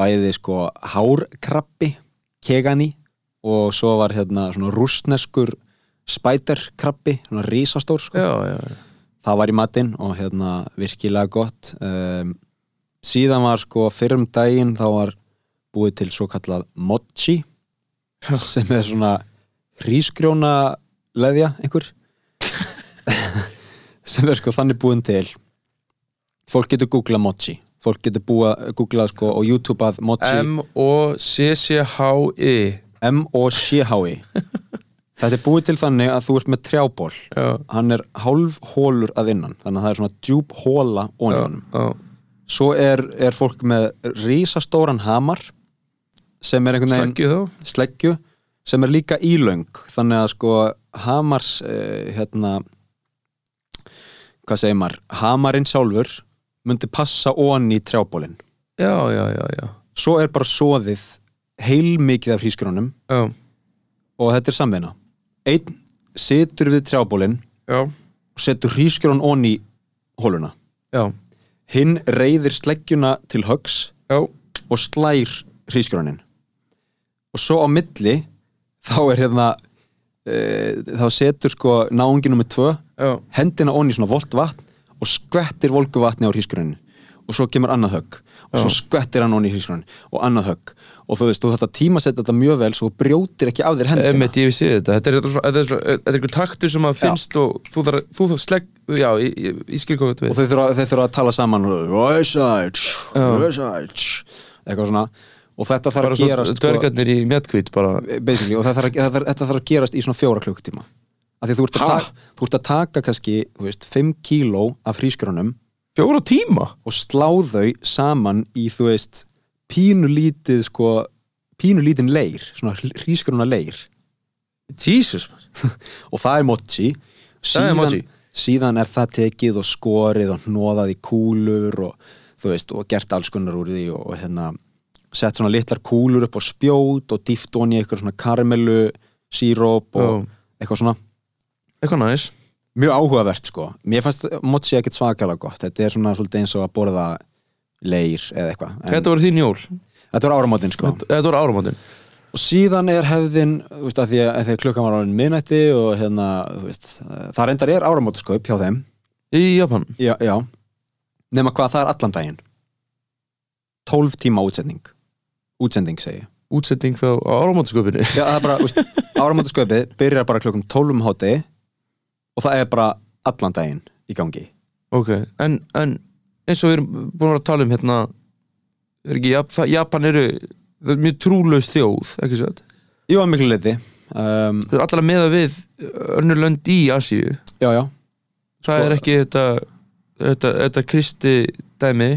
bæði sko hárkrabbi kegani og svo var hérna svona rústneskur spæderkrabbi, svona risastór sko. já, já, það var í matinn og hérna virkilega gott. Um, síðan var sko fyrrum daginn þá var búið til svo kallað mochi sem er svona hrísgrjóna leðja einhver. Sem er sko þannig búin til. Fólk getur googlað mochi fólk getur búið að googlað sko og YouTubeað mochi. M-O-C-C-H-I M-O-C-H-I Þetta er búið til þannig að þú ert með trjából. Já, hann er hálf hólur að innan þannig að það er svona djúb hóla já svo er, er fólk með rísastóran hamar sem er einhvern veginn Sleggju. Sem er líka ílöng þannig að sko hamars eh, hérna hvað segir maður, hamarinn sjálfur myndi passa onni í trjábólinn Já, já, já, já. Svo er bara soðið heilmikið af hrísgrónum Já, og þetta er samvinna. Einn situr við trjábólinn já, og setur hrísgrón onni í hóluna. Já, hinn reyðir sleggjuna til högs já. og slær hrísgrónin og svo á milli þá er hérna e, þá setur sko náungi nummer tvö Já, hendina onni í svona volt vatn og skvettir volgu vatni á hrísgrónin og svo kemur annað högg. Og svo Já. skvettir hann onni í hrísgrónin og annað högg. Og þú veist, þú þarft að tímasetja þetta mjög vel svo þú brjótir ekki af þér hendina. Emmett, ég vissi þetta. Þetta er, svona- er, svona- þetta er einhver taktur sem að finnst og þú þarf, þú þarf slegg Já, ég, skil hvað þú og veit þau þurfa, þau þurfa að tala saman Já. Westside eitthvað svona. Og þetta þarf Bara að gerast sko, dvergarnir í mjadkvít bara. Basically, og þarf, þetta, þarf, þetta þarf að gerast í svona fjóra klukkutíma því þú ert að, taka, þú ert að taka kannski þú veist, 5 kíló af hrísgrjónum Fjóra tíma? og slá þau saman í þú veist pínulítið sko pínulítinn leir, svona hrísgrjóna leir. Jesus og það er mochi. Það er mochi. síðan er það tekið og skorið og hnoðað í kúlur og þú veist, og gert alls konar úr því og, og hérna sett svona litlar kúlur upp á spjót og dýft onni eitthvað svona karamellu síróp og Já. eitthvað svona Eitthvað næs. Mjög áhugavert sko. Mér fannst mochi ekkert svakalega gott. Þetta er svona svolítið eins og að borða leir eða eitthvað En Þetta voru þín jól. Þetta var áramótin sko. Þetta þetta voru áramótin. Og síðan er hefðin þú veist, að því að, að klukkan var árin minnætti og hérna, þú veist, það reyndar er áramótaskaup hjá þeim. Í Japan. Já, já, nema hvað það er allan daginn. 12 tíma útsending. Útsending segi ég. Útsetting þá á áramótasköpinu já, það er bara, áramótaskaupið byrjar bara klukkan 12 um háti og það er bara allan daginn í gangi. Ok, en, en eins og við erum búin að tala um hérna er ekki, Jap, Japan eru það er mjög trúlaus þjóð, ekki svo Jú, að miklu leiti um, allar meða við önnur lönd í Asíu. Já, já, Það Sko- er ekki þetta þetta, þetta kristi dæmi.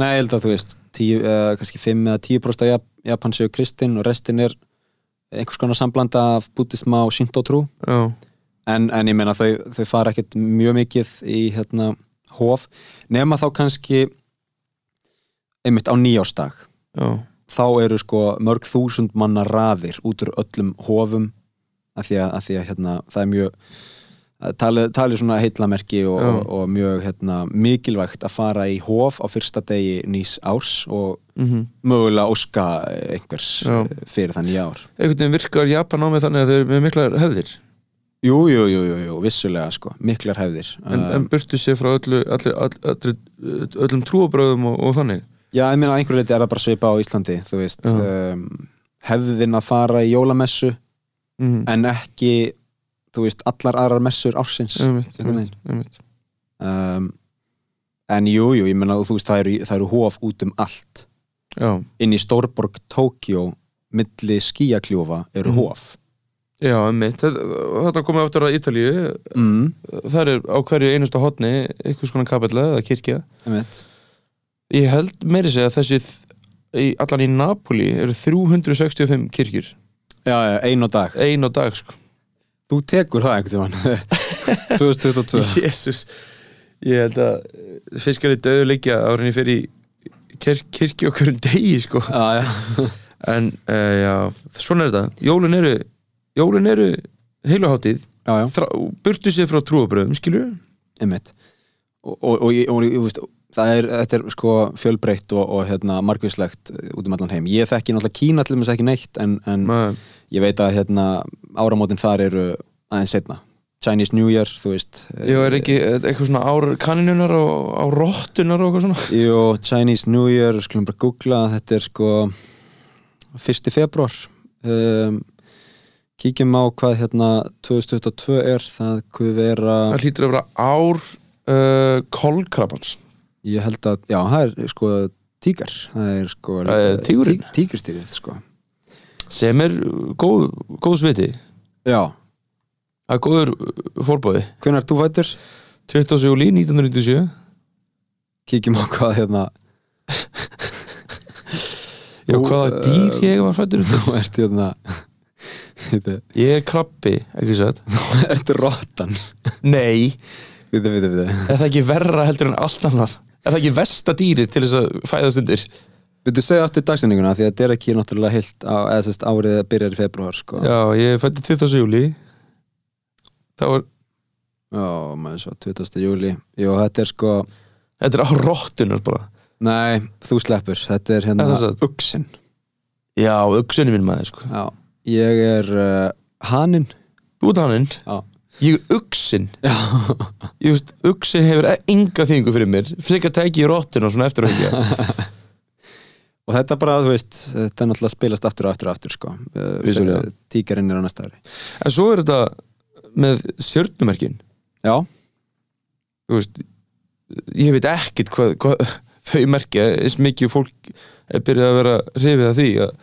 Nei, ég held að þú veist tíu, uh, kannski 5 eða 10% af Jap Japan séu kristin og restin er einhvers konar samblanda af bútisma og shinto-trú Já, en, en ég meina þau, þau fara ekkert mjög mikið í hérna hof nema þá kannski einmitt á nýjástag já, þá eru sko mörg þúsund manna raðir út úr öllum hofum af því að, að, því að hérna, það er mjög talið, talið svona heitlamerki og, og, og mjög hérna, mikilvægt að fara í hof á fyrsta degi nýs árs og mhm. mögulega óska einhvers Já. fyrir það nýja ár. Einhvern veginn virkar Japan á mig þannig að þau eru með miklar hefðir Jú, jú, jú, jú, vissulega sko, miklar hefðir. En, Um, en burtu sér frá öllu, all, allir, öllum trúabröðum og, og þannig? Já, ég meina einhverju leiti er það bara svipa á Íslandi þú veist, um, hefðin að fara í jólamessu mm. en ekki, þú veist, allar aðrar messur ársins einmitt, einmitt, einmitt. um, en jú, jú, ég meina þú veist, það eru, eru hof út um allt. Já, inn í Stórborg Tókjó milli skíakljúfa eru Mhm. hof já, einmitt. Þetta, komið aftur að Ítalíu. Mm, það er á hverju einustu hotni einhvers konar kapella eða kirkja. Einmitt. ég held meiri segja að þessi allan í Napoli eru 365 kirkjur. Já, já, ein á dag. Ein á dag sko. Þú tekur það einhvern tímann. 2022 Jésús ég held að fiskari döðu liggja árinni fyrir kir kirkju okkur um degi sko. Já, já, en uh, já, svona er þetta. Jólun eru, jólun eru heiluháttið, burtu sér frá trúabröðum skilur einmitt. Og, og, og, og, það er, þetta er sko fjölbreytt og, og hérna, margvíslegt út um allan heim. Ég þekki náttúrulega Kína til þess ekki neitt en, en Nei. ég veit að hérna, áramótin þar eru aðeins setna Chinese New Year, þú veist Jú, er ekki eitthvað svona ár kaninunar og á rottunar og eitthvað svona? Jú, Chinese New Year, skulum bara googla þetta er sko 1. februar um, kíkjum á hvað hérna 2022 er það kuð vera Það hlýtur að vera ár uh, kolkrabans. Ég held að, já, það er sko tígar, það er sko Það er tígurinn? tí, tígurstýrið sko. Sem er góð, góð sviti. Já, Það er góður fórbóði hvenær þú fættur? 20. júli 1997 kíkjum á hvað hérna Já, hvaða uh, dýr ég var fættur þú ert hérna Ég er krabbi, ekki satt? Ertu rottan. Nei, við við við er það ekki verra heldur en allt annað? Er það ekki versta dýrið til þess að fæðast undir við þú segja aftur dagsendinguna því að þetta er ekki náttúrulega heilt á, eða sérst árið byrjar í februar sko. Já, ég fætti 20. júli Það var, Já, maður svo 20. júli Jú, þetta er sko þetta er á rottunar bara. Nei, þú sleppur, þetta er hérna Er það? Uxin Já, auksunni minn maður sko. Já, ég er uh, Hanin Þú ert hanninn, Já, ég er uksin já, Ég veist, uksin hefur enga þýðingu fyrir mér. Frekar tæki í rottuna svona eftir og ekki og þetta bara, þú veist Þetta er náttúrulega spilast aftur og aftur og aftur sko. Uh, Vissulega. Tíkarinn er á næsta ári. En svo er þetta með stjörnumerkin. Já, Þú veist, ég veit ekkit hvað, hvað þau merkja. Eins mikið fólk er byrjað að vera hrifið að því að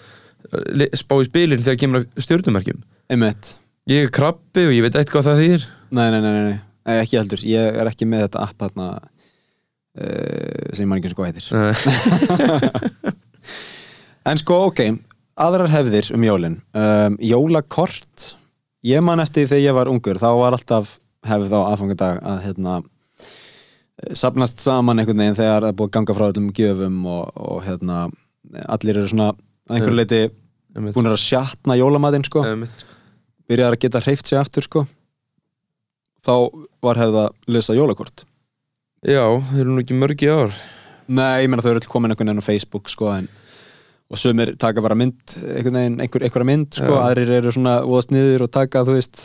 spá í spilin þegar kemur að stjörnumerkjum. Einmitt. Ég er krabbi og ég veit ekkert hvað það þýr Nei, nei, nei, nei, nei, ekki heldur. Ég er ekki með þetta app þarna uh, sem ég man ekki sko heitir. En sko, ok, aðrar hefðir um jólin. Um, Jólakort. Ég man eftir þegar ég var ungur þá var alltaf hefð á aðfangadag að hérna sapnast saman einhvern veginn þegar það er búið að ganga frá öllum gjöfum og, og hérna allir eru svona að einhverju leiti búin að sjatna jólamatinn sko. Byrjaðar að geta hreift sig aftur sko. Þá var hefð að lesa jólakort. Já, þeir eru nú ekki mörg í ár. Nei, ég meina þau eru öll komin einhvern veginn á Facebook sko en og sumir taka bara mynd einhvern veginn, einhver, einhverja mynd sko, Já. aðrir eru svona óðast niður og taka þú veist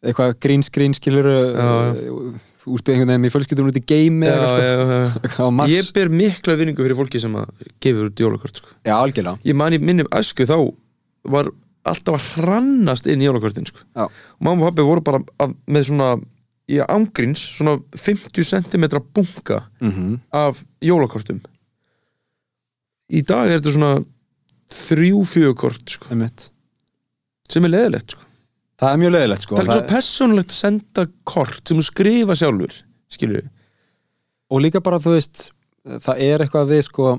eitthvað green screen út einhvern veginn í fjölskyldunum út í á Mars. Ég ber mikla vinningu fyrir fólki sem að gefur út jólakort sko. Já, algjörlega. Ég man í minni æsku þá var alltaf að hrannast inn í jólakortin sko. Og mamma og pabbi voru bara að, með svona í ángríns, svona 50 cm bunga mm af jólakortum. Í dag er þetta svona þrjú fjögurkort sko, sem er leðilegt sko. Það er mjög leiðilegt sko. Það er svo persónulegt að senda kort sem þú skrifa sjálfur skilur við og líka bara þú veist það er eitthvað við sko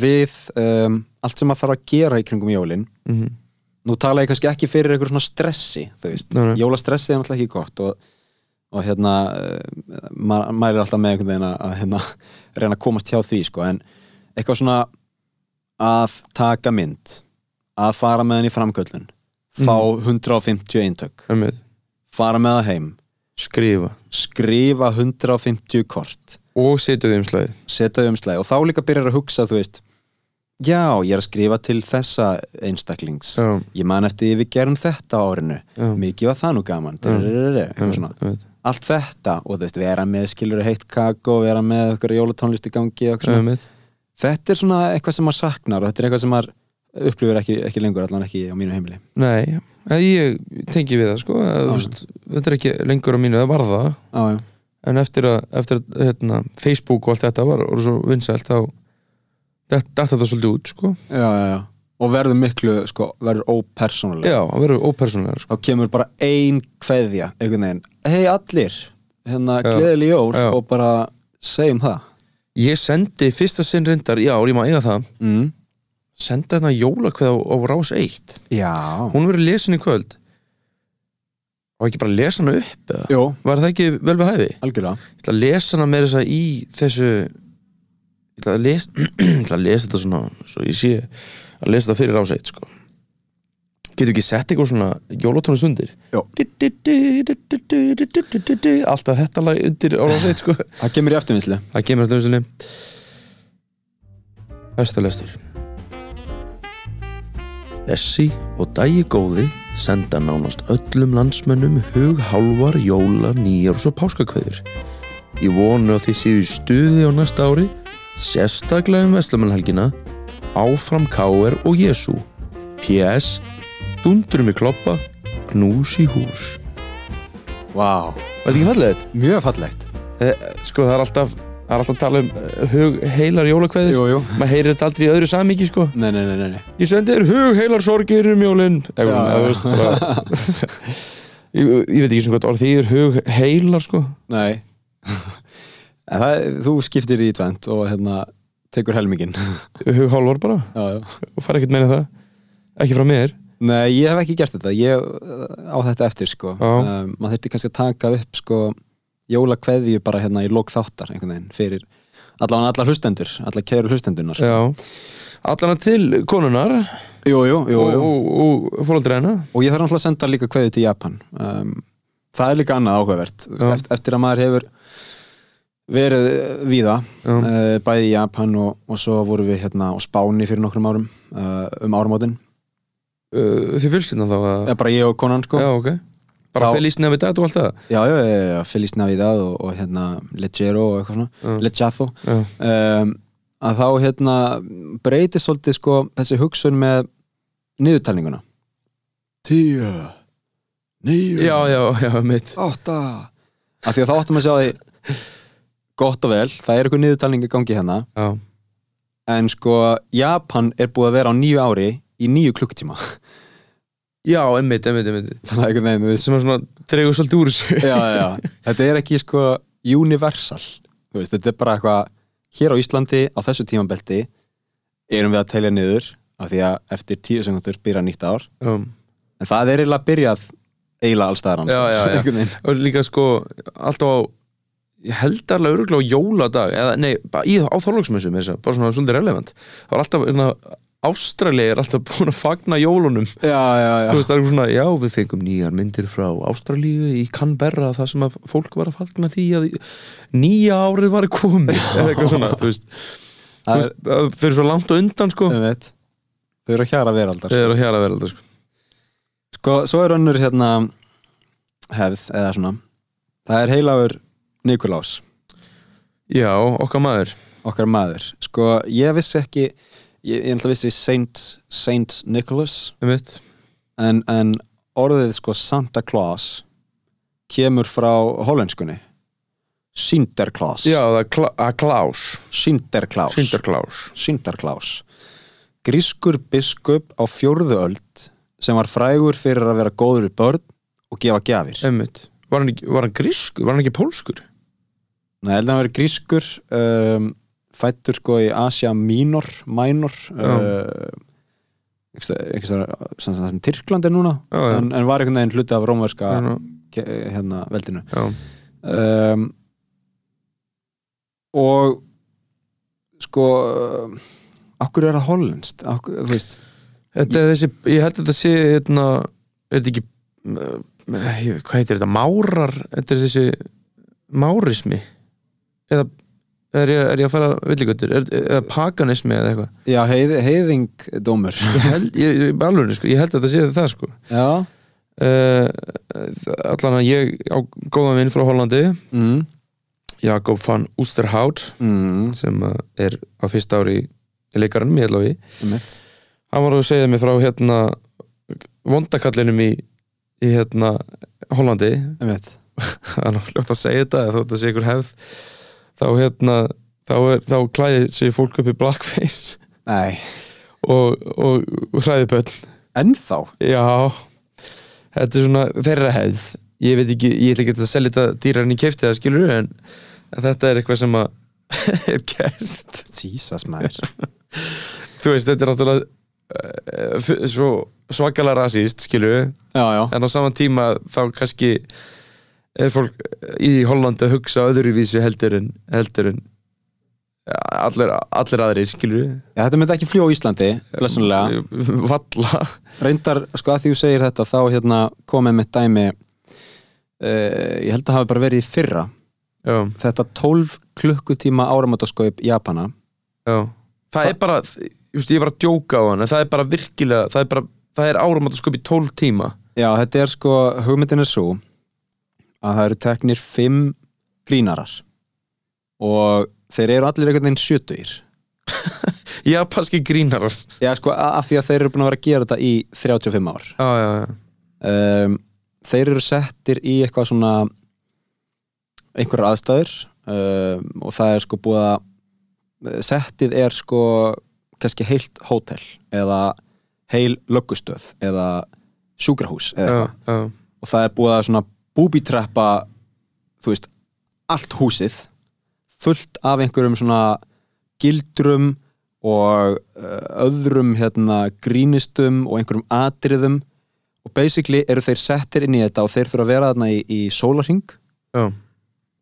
við um, allt sem maður þarf að gera í kringum jólin. Mm -hmm. nú tala ég kannski ekki fyrir eitthvað svona stressi þú veist, Nei, nei. jólastressi er náttúrulega ekki gott og, og hérna ma maður er alltaf með einhvern veginn að hérna, reyna að komast hjá því sko, en eitthvað svona að taka mynd að fara með henni í framköllun fá 150 eintök. Fara með það heim. Skrifa. Skrifa 150 kort. Og setja þau um slæðið setja þau um slæði og þá líka byrjar að hugsa þú veist já, ég er að skrifa til þessa einstaklings. Já, ég man eftir því við gerum þetta á árinu. Já, mikið var það nú gaman. Eitthvað svona. já, allt þetta og þú veist, vera með skilur heitt kakó, vera með okkur jólatónlist í gangi og eitthvað svona. já, þetta er svona eitthvað sem maður saknar og þetta er eitthvað sem maður upplifir ekki, ekki lengur allan ekki á mínu heimili Nei, ég tengi við það sko að, Já. veist, þetta er ekki lengur á mínu það var það, já, já. en eftir að, eftir að hérna, Facebook og allt þetta var og svo vinsælt þá þetta þetta svolítið út sko Já, já, já. og verður miklu sko, verður ópersónulega Já, verður ópersónulega sko. þá kemur bara ein kveðja einhvern veginn, hei allir hérna Já. gleðileg jól Já. og bara segjum það Ég sendi fyrsta sinn reyndar í ár, ég má eiga það mm. Sendi þarna jólakveð á, á rás 1 Já, hún verður lesin í kvöld og ekki bara lesa hana upp eða? Jó, var það ekki vel við hæfi? algjörlega Ég ætla að lesa hana með þess að í þessu ég ætla að lesa ég ætla að lesa þetta svona svo ég sé að lesa þetta fyrir rás 1 sko. Getur ekki sett eitthvað svona jólatónlist undir? Jó. Alltaf þetta lag undir á rásveit sko Það kemur í eftirvinnslu Það kemur þetta umsynni Vesturlestur Lessi og dægi góði senda nánast öllum landsmönnum hug hálfar jóla, nýjárs og páskakveður. Ég vonu að þið séu stuði á næsta ári, sérstaklega um Vestlumannhelgina, áfram K.R. og Jésu. P.S. Dundurum í kloppa, knús í hús. Vá, Var þetta ekki fallegt? mjög fallegt Eh, sko það er alltaf, það er alltaf að tala um eh, hug heilar jólakveðir. Jú, jú. Maður heyrir þetta aldrei í öðru samíki sko. Nei, nei, nei, nei. Ég sendi þér hug heilar sorgir um jólinn ég, ég veit ekki sem hvað orð því er hug heilar sko. Nei. En það, þú skiptir því í tvent og hérna tekur helminginn. Hug hálfar bara. Já, já. Og fara ekkert meina það. Ekki frá mér. Nei, ég hef ekki gert þetta, ég á þetta eftir sko. Um, maður þurfti kannski að taka upp sko jólakveðju bara hérna í lók þáttar einhvern veginn fyrir allavega allar hlustendur, allar kæru hlustendunar sko. Já. Allana til konunar Jú, jú, jú, og, og, og fóraldri hennar. Og ég þarf náttúrulega að senda líka kveðju til Japan. Um, það er líka annað áhugavert. Já. eftir, að maður hefur verið Já, uh, bæði í Japan og, og svo vorum við hérna á Spáni fyrir nokkrum árum uh, um áramótin, uh, Þið fjölskyldna þá að eða bara ég og konan sko. Já, ok Bara Þá- Feliz Navidad og allt það? Já, já, já, já, Feliz Navidad og, og hérna Leggero og eitthvað svona, Leggiazo já, um, að þá hérna breytist svolítið sko þessi hugsun með niðurtalninguna. Tíu Níu já, já, já, mitt Átta. Af því að þá áttum að sjá því gott og vel, það er eitthvað niðurtalning í gangi hérna. Já, en sko Japan er búið að vera á nýju ári í nýju klukktíma já, einmitt, einmitt, einmitt. Þannig að einhvern veginn, sem er svona dregur svolítið úr þessu. Já, já, já. þetta er ekki sko universal. Þú veist, þetta er bara eitthvað hér á Íslandi á þessu tímabelti erum við að telja niður af því að eftir tíu sekundur byrja nýtt ár. Já, en það er eiginlega byrjað eiginlega allstaðar annars Já, já, já. og líka sko alltaf á ég held alveg öruglega á jóladag eða nei, í, á þorlóksmessum bara svona svolítið relevant. Það var alltaf, Ástralja er alltaf búin að fagna jólunum. Já, já, já. þú veist, er svona, já, við fengum nýjar myndir frá Ástralíu í Canberra það sem að fólk var að fagna því að nýja árið var komið eða eitthvað svona, veist, það veist það fyrir svo langt og undan, sko. Þau eru að hjara veraldar það er að hjara verða, sko. Sko, svo er önnur hérna hefð, eða svona. Það er heilagur Nikulás já, okkar maður, okkar maður, sko, ég vissi ekki ég, ég ætla að vissi Saint, Saint Nicholas. En, en orðið sko Santa Claus kemur frá hollenskunni. Sinterklaas. Er Sinterklaas. Grískur biskup á fjórðu öld sem var frægur fyrir að vera góður við börn og gefa Einmitt. Var hann, var hann grískur? Var hann ekki pólskur? Nei, held að hann verið grískur um, fættur sko í Asia Minor Minor uh, ekki svo sem, sem Tyrkland er núna Já, já. en, en var einhvern veginn hluti af rómverska hérna veldinu. Um, og sko okkur er það veist. Þetta er þessi, ég held að þetta sé hérna, er þetta ekki uh, ég- hvað heitir þetta, márar þetta er þessi márismi eða er ég, er ég að fara villigötur, er, eða paganismi eða eitthvað? Já, heið, heiðingdómur ég held, ég, ég, alveg, sko, ég held að þetta sé það sko. Já. Uh, allan að ég á góðan vinn frá Hollandi mm, Jakob van Oosterhout mm, sem uh, er á fyrsta ári í leikaranum, ég held að við. Einmitt. hann var að segja mér frá hérna vondakallinum í, í hérna Hollandi. Það er náttúrulega að segja þetta þótt að sé ykkur hefð þá hérna þá, þá klæðir sig fólk upp í blackface. Nei, og, og, og hræði bönn ennþá? Já. Þetta er svona þeirra hefð. Ég veit ekki, ég ætla ekki að selja þetta dýrar en ég kefti það skilur en, en þetta er eitthvað sem er gert. Jesus maður. Þú veist, þetta er náttúrulega f- svo svakalega rasíst skilur já, en á saman tíma þá kannski er fólk í Hollandi að hugsa öðruvísu heldur en heldur en allir, allir aðrir, skilur Já, þetta myndi ekki fljó á Íslandi, blessunlega Valla. Reyndar, sko að því þú segir þetta þá hérna komið mitt dæmi uh, ég held að hafi bara verið í fyrra. Já, þetta 12 klukkutíma áramótaskaup Japana. Já. Það er bara, just, ég var að djóka á hann það er bara virkilega, það er bara það er upp í 12 tíma. Já, þetta er sko, hugmyndin er svo að það eru teknir 5 grínarar. Og þeir eru allir einhvern veginn sjötugir. Japanski grínarar. Já, sko, af því að þeir eru búin að vera að gera þetta í 35 ár. Já, já, já. Um, þeir eru settir í eitthvað svona einhverjar aðstæður um, og það er sko búið að settið er sko kannski heilt hótel eða heil löggustöð eða sjúkrahús eða eitthvað. já, og það er búið að svona búbitreppa þú veist, allt húsið fullt af einhverjum svona gildrum og uh, öðrum hérna grínistum og einhverjum atriðum. Og basically eru þeir settir inn í þetta og þeir þurfa að vera þarna í, í sólarhing já.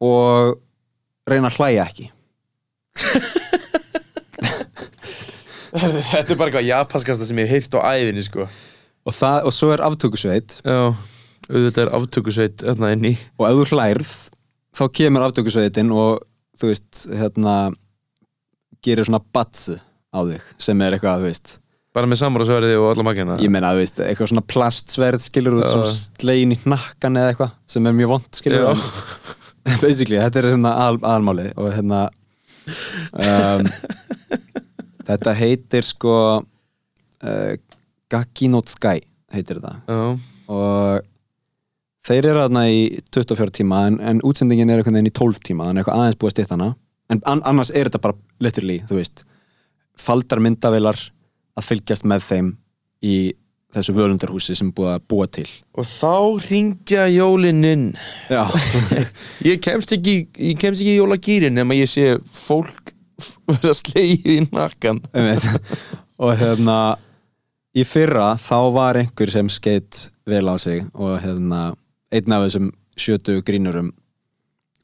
og reyna að hlæja ekki. Þetta er bara eitthvað japanskasta sem ég hef heyrt á æfinni sko. Og, það, og svo er aftökusveit. Já, auðvitað er aftökusveit hérna inn í. Og ef þú hlærð þá kemur aftökusveitin og þú veist, hérna gerir svona batsu á þig sem er eitthvað, þú veist. Bara með samráðsverði og alla makina. Ég meina, þú veist, eitthvað svona plastsverð skilur þú svona slegin í hnakkan eða eitthvað sem er mjög vond skilur basically, þetta er hérna al, almálið og hérna um, þetta heitir sko uh, Gaki no Sky heitir þetta Já, og þeir eru þarna í 24 tíma en, en útsendingin er einhvern veginn í 12 tíma þannig eitthvað aðeins búið að stýtt hana. En an annars er þetta bara literally, þú veist faldar myndavilar að fylgjast með þeim í þessu völundarhúsi sem búið að búa til. Og þá ringja jólin inn. Já, Ég kemst ekki, ég kemst ekki í jólagýrin nema ég sé fólk vera slegið í nakkan. Og hérna í fyrra þá var einhver sem skeitt vel á sig og hérna einn af þessum sjötu grínurum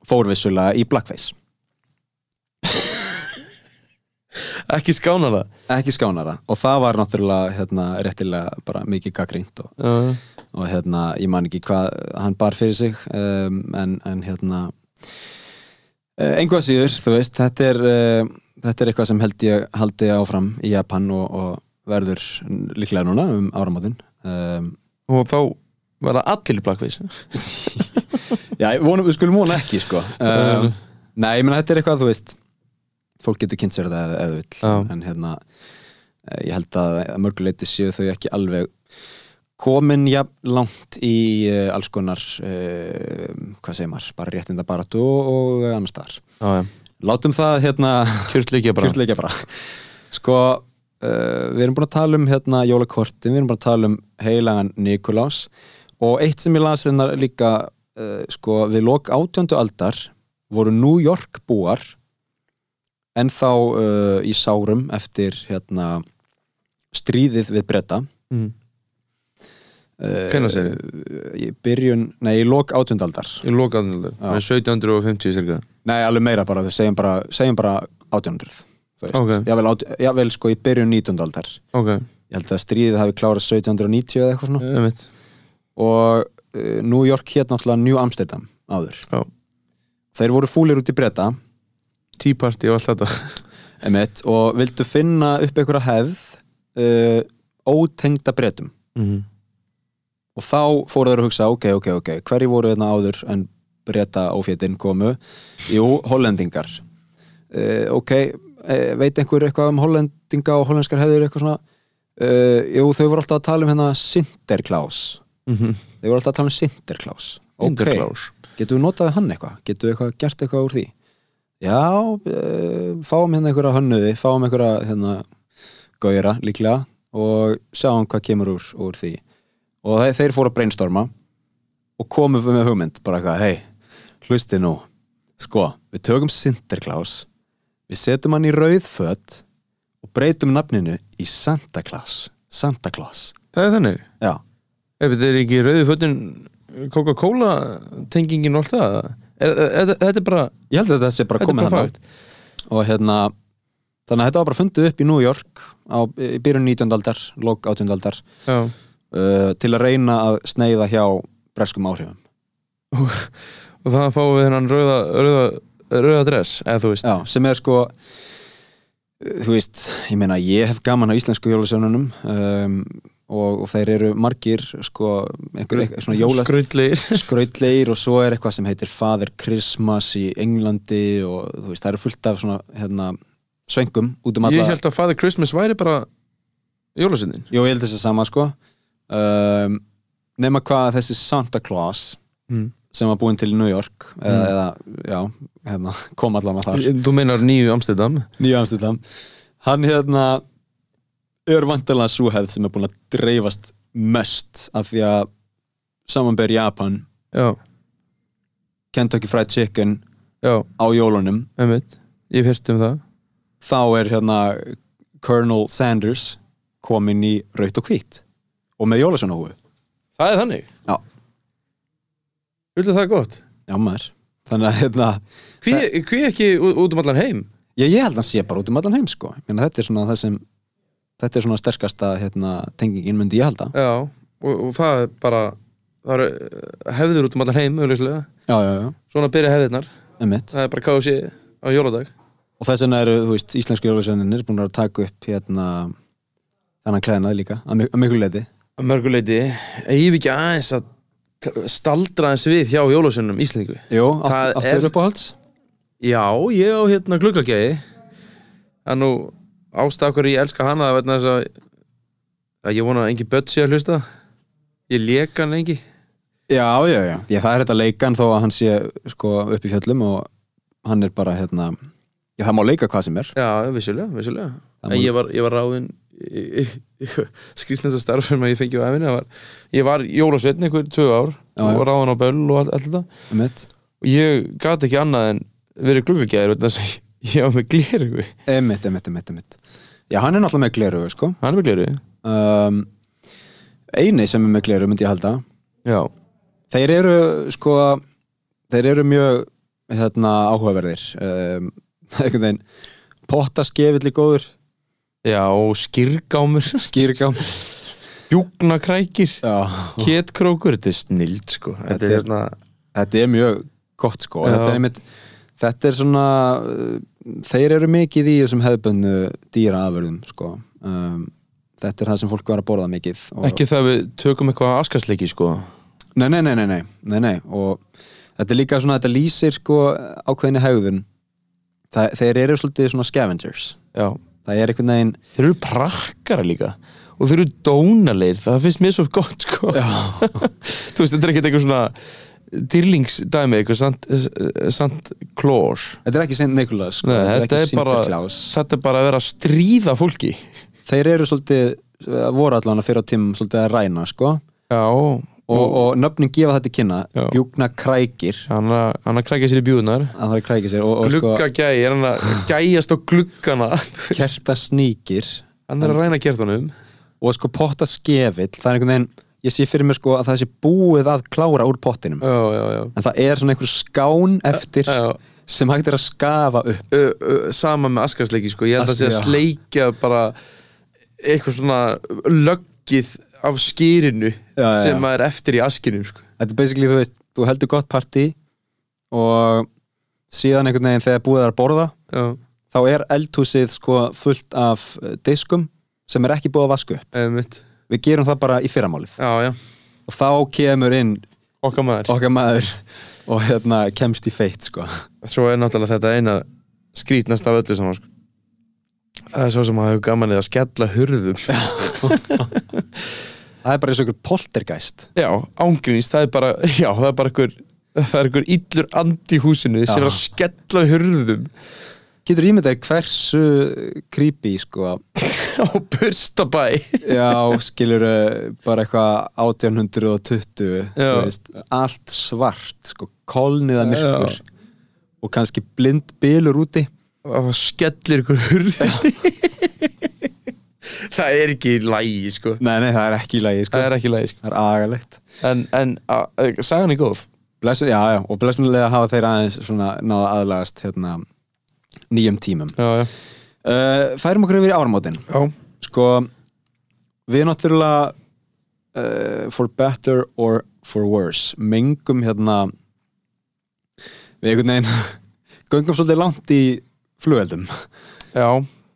fórvissulega í blackface. Ekki skána það ekki skánara. Og það var náttúrulega hérna, réttilega bara mikið gaggrínt og, Já, og hérna, ég man ekki hvað hann bar fyrir sig um, en, en hérna uh, einhvað síður, þú veist þetta er, uh, þetta er eitthvað sem held ég haldi áfram í Japan og, og verður líklega núna um áramótin. Um, og þá var það allir blackface Já, vonum, við skulum vona ekki sko. Um, Nei, ég meina þetta er eitthvað, þú veist fólk getur kynnt sér þetta eða vill. Já. en hérna, eh, ég held að mörguleiti séu þau ekki alveg komin jafn langt í uh, alls konar uh, hvað segir maður, bara réttinda baratu og, og annars staðar. Já, Látum það hérna kjörtleikja bara. kjörtleikja bara. Sko, uh, við erum búin að tala um hérna jólakortin, við erum búin að tala um heilagan Nikulás og eitt sem ég las hérna líka uh, sko, við lok átjöndu aldar voru New York búar. En þá uh, í sárum eftir hérna stríðið við bretta mm. uh, Hvenær segirðu? í byrjun, nei, í lok átjöndu aldar. Í lokaðanöldur, Já. með 1750 cirka. Nei, alveg meira bara, við segjum bara, segjum bara átjöndur þú veist, Ok. jável, jável sko í byrjun nítjöndu aldar. Ok, ég held að stríðið hafi klárað 1790 eða eitthvað svona og uh, New York hétt náttúrulega New Amsterdam áður. Já. þeir voru fúlir út í breyta Tea Party og allt þetta. Emitt, og vildu finna upp einhverja hefð uh, ótengda breytum mm. og þá fóru þeir að hugsa ok, ok, ok, hverju voru þarna áður en breyta ófétin komu? Jú, hollendingar. Uh, ok, veit einhver eitthvað um hollendinga og hollenskar hefðir eitthvað svona? Uh, jú, þau voru alltaf að tala um hérna Sinterklaus Mm -hmm. þau voru alltaf að tala um Sinterklaus ok, Interklaus getur við notað hann eitthvað? Getur við eitthvað, gert eitthvað úr því? Já, uh, fáum hérna einhverja hönnuði fáum einhverja hérna gauðra líklega og sjáum hvað kemur úr, úr því. Og þeir, þeir fóru að brainstorma og komu með hugmynd bara eitthvað, hei, hlusti nú. Sko, við tökum Sinterklaus við setjum hann í rauðföt og breytum nafninu í Santa Claus. Santa Claus. Það er þannig? Já, Ef þetta er ekki rauði fötin Coca-Cola tengingin og allt það Þetta er bara ég held að þetta sé bara komið fakt og hérna þannig að þetta var bara fundið upp í New York á í byrjun 19. aldar, lók 18. aldar uh, til að reyna að sneiða hjá breskum áhrifum og það fáum við hennan rauða, rauða, rauða dress, eða þú veist Já, sem er sko þú veist, ég meina ég hef gaman á íslensku jólasönunum um, og, og þeir eru margir sko, skrautlegir. skrautlegir og svo er eitthvað sem heitir Father Christmas í Englandi og þú veist, það eru fullt af svona hérna, svengum út um alla. ég held að Father Christmas væri bara jólasindin Jú, ég held þess að sama sko. Um, nema hvað þessi Santa Claus mm. sem var búinn til New York Mm. eða já, hérna, kom allan að þar. Þú meinar nýju Amsterdam? Nýju Amsterdam. Hann hérna er vantilega svo hefð sem er búin að dreifast mest af því að samanber Japan já, Kentucky Fried Chicken já, á jólunum. Einmitt. Ég hef hýrt um það. Þá er hérna Colonel Sanders komin í raut og hvít og með jólasjónahúfu það er þannig? Já. viltu það gott? Já maður. Þannig að hérna hví, hví ekki út um allan heim? Já, ég held að hann sé bara út um allan heim sko. Ég meina, þetta er svona það sem þetta er svona sterkasta hérna, tengingin myndi ég halda. Já, og, og það er bara það eru eh, hefðir út um allan heim. Já, já, já, svona byrja hefðirnar. Emmitt það er bara KFC á jóladag. Og þess vegna eru, þú veist, íslensku jólasjóninir búin að taka upp hérna þennan klæðnað líka, að, mik að mörguleiti eigum við ekki aðeins að staldra aðeins við hjá Íslingu Jú, Það áttu er- er uppáhalds? Já, ég á hérna gluggagæði það er nú ástæð okkur ég elska hana það vegna þess að, að ég vona að engi börn sé að hlusta. Ég leka hann lengi. Já, já, já, já, það er þetta leikan þó að hann sé sko upp í fjöllum og hann er bara hérna Já, það má leika hvað sem er. Já, vissulega, vissulega. Má- ég var, ég var ráðinn skrýtnast að starf sem ég fengi á efinu var, ég var jólasveitn einhver tvö ár Já, og ráðinn á böll og allt, allt þetta. Emmitt og ég gat ekki annað en verið gluggagæðir var með glerugu Emmitt, emmitt, emmitt, emmitt Já, hann er náttúrulega með gleru, sko. Hann er með glerugu um, Eini sem er með gleru myndi ég halda. Já, Þeir eru sko þeir eru mjög hérna, áhugaverðir. Um, einhvern veginn pottaskefill í góður. Já, skýrgámur skýrgám bjúknakrækir Já, Ketkrókur, þetta er snild sko. Þetta Þetta er hérna þetta er mjög gott sko. Já. þetta er, einmitt, þetta er svona þeir eru mikið í þessum hefðbönnu dýra afurðum sko. Um, þetta er það sem fólk var að borða mikið Ekki það við tökum eitthvað askasleiki sko. Nei, nei, nei, nei, nei, nei, nei og þetta er líka svona, þetta lýsir sko ákveðinni hegðun. Það, þeir eru svolítið svona scavengers. Já, það er einhvern veginn þeir eru prakkara líka. Og þeir eru dónaleir, það finnst mér svo gott sko. Þú veist, þetta er ekkert eitthvað svona dýrlingsdæmi, sant Claus. Þetta er ekki Saint Nicholas sko. Nei, þetta er er bara Þetta er bara að vera að stríða fólki. Þeir eru svolítið, eh, voru allan að fyrir á tímum svolítið að ræna sko. Já, og, og nöfnin gefa þetta kynna. Bjúkna krækir. Hann að, krækja sér í og sko Gluggagæi, hann að gæjast á gluggana? Þú veist. kerta sníkir Hann er að ræna kertunum. Og sko potta skefill það er einhvern veginn, ég sé fyrir mér sko að það sé búið að klára úr pottinum. Já, já, já. En það er svona einhver skán eftir sem hægt er að skafa upp. Ö, ö, sama með askasleiki sko. Ég held að sé að sleikja bara eitthvað svona löggið af skýrinu sem er eftir í askinum sko. þetta er basically, þú veist, þú heldur gott partí og síðan einhvern veginn þegar búið er að borða já, þá er eldhúsið sko fullt af diskum sem er ekki búið að vasku upp. Eða mitt við gerum það bara í fyrramálið. Já, já, og þá kemur inn okkar maður. okkar maður og hérna kemst í feitt sko. Svo er náttúrulega þetta eina skrítnast af öllu saman sko. það er svo sem að hafa gaman að skella hurðum. Það er bara eins og einhver poltergeist. Já, ángrínist, það er bara já, það er bara einhver það er einhver illur andi í húsinu sem er að skella hurðum getur ímyndað hversu creepy sko á burstabæ já, skilur bara eitthvað 1820 þú Já. veist, allt svart sko, kolniða myrkur og kannski blind bylur úti. Það skellir ykkur hurðinni það er ekki í lægi sko. Nei, nei, það er ekki í lagi sko. það er ekki í lægi sko. Það er agalegt. En, en sagan er góð. Blessun, já, já, og blessunlega hafa þeir aðeins svona náða aðlagast hérna nýjum tímum. Já, já. Uh, Færum okkur yfir í ármótin Já, Sko, við náttúrulega uh, for better or for worse mengum hérna við einhvern veginn göngum svolítið langt í flugeldum. Já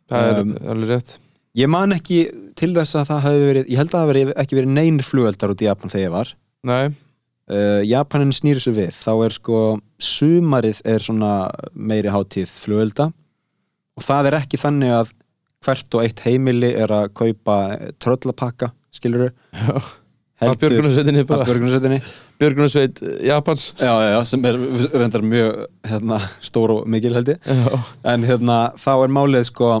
það er Um, alveg rétt. Ég man ekki til þess að það hafi verið ég held að það hafi ekki verið neynir flugeldar út í Japan þegar ég var. Nei, uh, Japanin snýri svo við. Þá er sko sumarið er svona meiri hátíð flugelda. Og það er ekki þannig að hvert og eitt heimili er að kaupa tröllapakka skilur já. Að Björgunarsveitinni bara. Björgunarsveitinni. Björgunarsveit Japans. Já, já, já, sem er reyndar mjög hérna, stór og mikil held ég. En hérna, þá er málið sko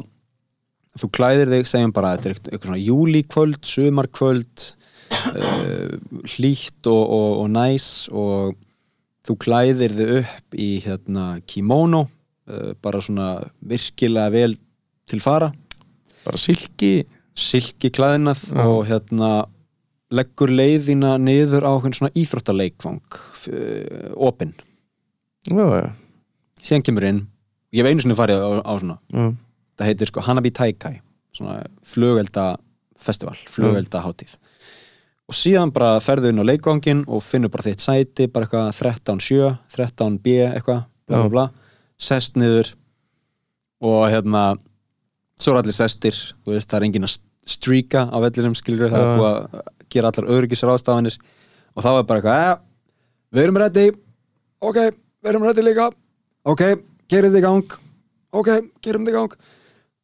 þú klæðir þig, segjum bara þetta er eitthvað svona júlíkvöld, sumarkvöld uh, hlýtt og, og, og næs og þú klæðir þig upp í hérna kimono uh, bara svona virkilega vel til fara. Bara silki. Silki klæðinað Já. og hérna leggur leiðina niður á okkur svona íþróttaleikvang uh, opinn, síðan kemur inn. Ég hef einu sinni farið á, á svona. Já. Það heitir sko Hanabi Taikai svona flugelda festival flugelda hátíð og síðan bara ferðu inn á leikvangin og finnur bara þitt sæti, bara eitthvað 13.7 13b eitthvað, bla bla bla. Sest niður og hérna svo er allir sestir, þú veist, það er engin að stríka á vellinum, skilur það Já. er búið að gera allar öryggisráðstafanir. Og þá er bara eitthvað, ja, við erum ready. Ok, við erum ready líka. Ok, gerum þið í gang. Ok, gerum þið í gang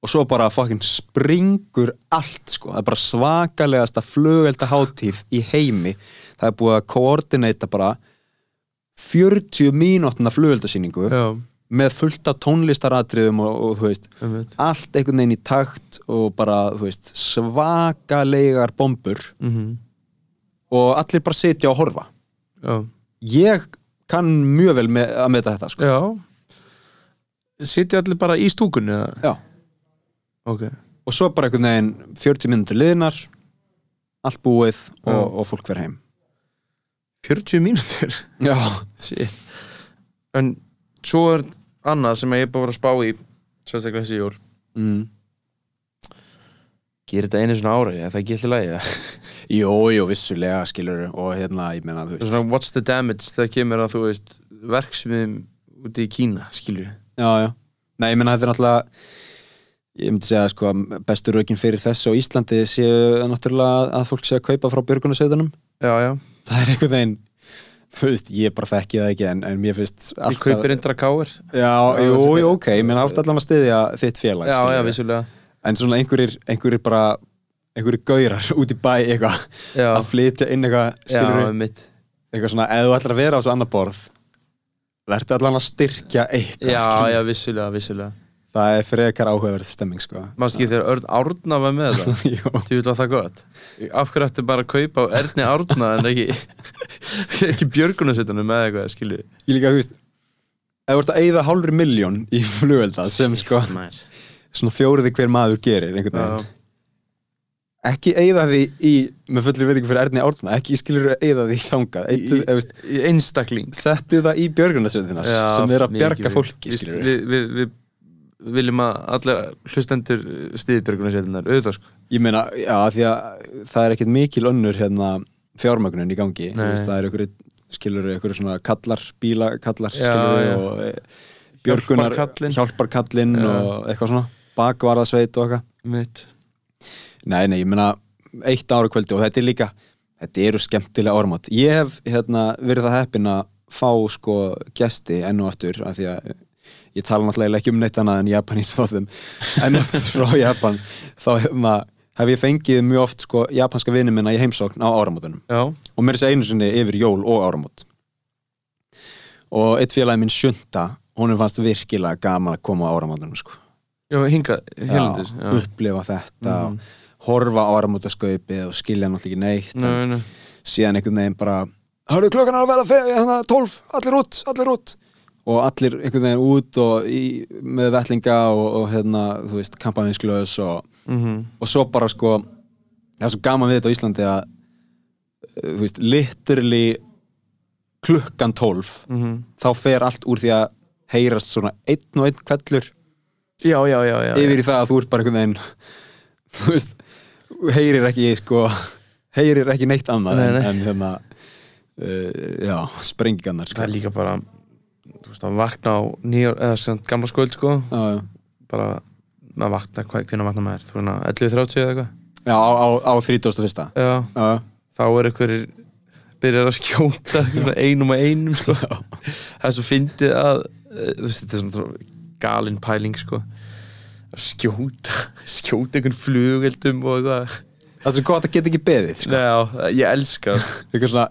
og svo bara fucking springur allt sko, það er bara svakalegasta flugelda hátíð í heimi það er búið að koordinata bara 40 mínúttina flugeldasýningu Já, með fullt af tónlistaratriðum og, og þú veist, allt einhvern veginn í takt og bara, veist, svakalegar bombur Mhm. og allir bara sitja og horfa Já, ég kann mjög vel með, að meta þetta sko. Sitja allir bara í stúkunni eða? Já. Ok. Og svo bara einhvern veginn 40 minnundur liðnar allt búið og, Já. og fólk verð heim. 40 mínútur? Já, Shit. En svo er annað sem ég er bara að spá í sérstaklega þessi jól. Mm. Gerir þetta einu svona ári, er það ekki alltaf lagi? jú, jú, vissulega skilur og hérna, ég meina, þú veist. Svona what's the damage þegar kemur að þú veist verksmiðum úti í Kína, skilju já, já, nei, ég meina þetta er náttúrulega ég myndi segja sko að bestu raukin fyrir þessu á Íslandi séu náttúrulega að fólk sé að kaupa frá björgunarsveitunum. Já, já, það er einhvern veginn þú veist, ég bara þekki það ekki en, en mér finnst ég kaupir indra káir já, jú, jú, ok, meina átt allan að styðja þitt félag Já, já, vissulega. En svona einhverjir, einhverjir bara einhverjir gaurar út í bæ eitthvað Já, að flytja inn eitthvað já, skilur mitt eitthvað svona, ef þú ætlar að vera á svo annar borð verður allan að styrkja eitthvað Já, skilurðu. já, vissulega, vissulega það er frekar áhugaverð stemming sko. Mást ekki þegar Örn Árna var með það? Jú. Þú veit var það gott? Af hverju ætti bara að kaupa á Erni Árna en ekki ekki björgunarsveitunum með eitthvað, skilju ég líka, þú veist þú ert að eyða hálfur miljón í flugvelda sem sko svona fjóriði hver maður gerir einhvern veginn. Ekki eyða því í, með fullir veitingu fyrir Erni Árna ekki skilur að eyða því þangað. Í, Eittu, eða, veist, í einstakling. settu það í björgunarsveitina Já, sem er að bjarga fólki skilur við, við, við viljum að allir hlustendur stiði björgunarsveitunar auðvitað sko ég meina, já, því að það er ekkert mikil önnur hérna fjármögnun í gangi veist, það er einhverju, skilur einhverju svona kallar, bílakallar Já, skilur já. og e, björgunar Hjálparkallinn. Já. og eitthvað svona bakvarðasveit og eitthvað Nei, nei, ég meina eitt ára kvöldi og þetta er líka þetta eru skemmtilega ormátt ég hef hérna, verið það heppin að fá sko gesti enn og aftur af því að ég tala náttúrulega ekki um neitt annað en japanískt þóðum enn og aftur frá Japan þá hérna, hef ég fengið mjög oft sko japanska vinni minna í heimsókn á áramótunum. Já, og mér er þess einu sinni yfir jól og áramót. Og eitt félagi minn sjönda honum fannst virkilega gaman að koma á áramótunum sko. Já hinga, helendis upplifa þetta og horfa á áramótaskaupið og skilja náttúrulega ekki neitt en Nei, nei síðan einhvern veginn bara Hörru, klokkan er að verða fe- hérna, 12, allir út, allir út og allir einhvern veginn út og í, með vettlinga og, og hérna, þú veist, kampavinsklaus og, Mhm. og svo bara sko það er svo gaman við þetta á Íslandi að þú veist, literally klukkan 12 Mhm. þá fer allt úr því að heyrast svona einn og einn kvellur já, já, já, já, yfir í það að þú ert bara einhvern veginn þú veist, heyrir ekki sko, heyrir ekki neitt annað Nei, en, nei. en hérna uh, já, sprengingarnar sko. það er líka bara þú veist, að vakna á nýjár eða sem gamla skvöld sko já, já. bara að vakna, hvernig vakna maður þú veist, 11.30 eða eitthvað já, á, á, á 31. já, Já, þá er einhverjir byrjar að skjóta einum og einum sko. það er svo fyndið að eh, þú veist, þetta er svona galin pæling sko að skjóta, skjóta einhvern flugeldum og eitthvað það er svo gott að geta ekki beðið sko. Já, ég elska það. eitthvað svona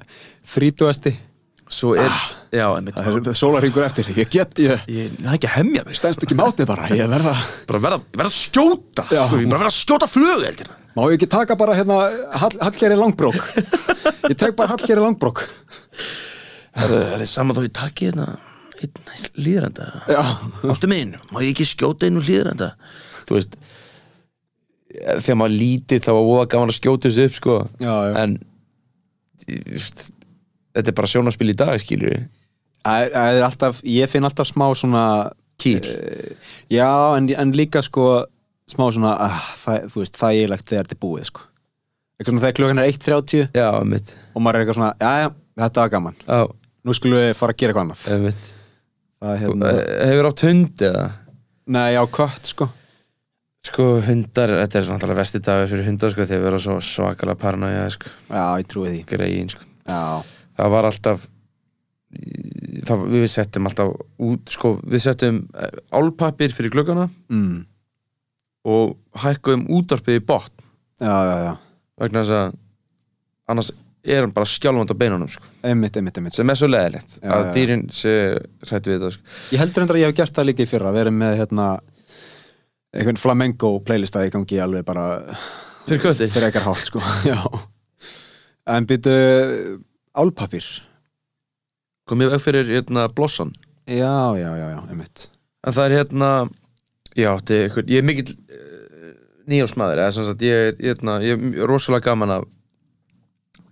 þrítuasti svo er, já, það er sólarringur eftir, ég get ég ég, er ekki að hemja mig stendst ekki mátið bara, ég verða bara verða, verða að skjóta Já. sko, ég bara verða að skjóta flugeldina má ég ekki taka bara hérna hall, Hallgerði langbrók? Ég tek bara Hallgerði langbrók. Það er saman þó ég taki hérna líðranda ástu minn, má ég ekki skjóta einu líðranda þú veist þegar maður lítið þá var voða gaman að skjóta þessu upp sko. Já, en þetta er bara sjónaspil í dag skilur alltaf, ég finn alltaf smá svona kýl eh, já, en, en líka sko smá svona, ah, það, þú veist, það er eiginlegt þegar þetta er búið sko. Eitthvað svona þegar klukkan er 1.30 já, og maður er eitthvað svona, já, já, þetta var gaman. Já, nú skulum við fara að gera eitthvað annað. Það hérna, hefur átt hund eða? Nei, já, kött sko. Sko hundar, þetta er svona vesti dagur fyrir hundar sko þegar við erum svo svakalega paranoia sko, já, ég trúi því. Greiðin sko. Það var alltaf það, við settum alltaf út sko, við settum álpapir fyrir gluggana mm. og hækkuðum útvarpið í botn. Já, já, já. Vegna þess að annars er hann bara skjálfand á beinunum sko. einmitt, einmitt, einmitt. Sem er svo leðilegt að dýrin sé hrættu við það sko. Ég heldur endur að ég hef gert það líka í fyrra verið með hérna einhvern flamenco playlista í gangi alveg bara fyrir kötti fyrir ekkar hátt sko. En býtu álpapir kom ég veg fyrir hérna blossan? Já, já, já, já, einmitt. En það er hérna já, er ég er mikill uh, nýjósmaður, eða sem sagt ég er, hérna, ég er rosalega gaman af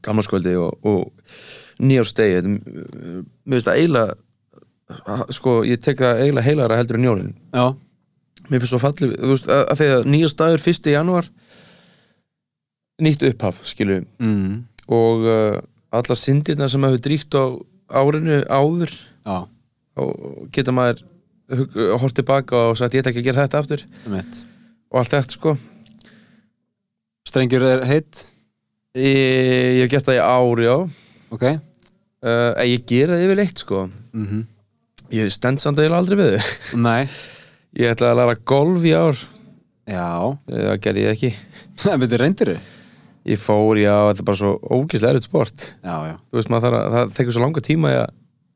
gamlaskvöldi og, og nýjóstegi mér finnst það eiginlega sko, ég tek það eiginlega heilara heldur en njólin Já, mér finnst svo fallið, þú veist, að, því að nýjóstagur 1. janúar nýtt upphaf, skilur mm. og uh, alla syndirna sem hefur dríkt á árinu áður. Já, og geta maður hort tilbaka og sagt ég ætla ekki að gera þetta aftur. Einmitt. Og allt þetta sko. Strengjur er heitt? Ég, ég hef gert það í ár, já. Ok. Uh, en ég gera það yfirleitt sko. Mm ég stend samt að ég aldrei við þau. Nei. Ég ætla að læra golf í ár. Já. Það gerði ég ekki. En veitir, reyndir þið? Ég fór, já, þetta er bara svo ógislega erut sport. Já, já. Þú veist maður þarf að, það tekur svo langa tíma að,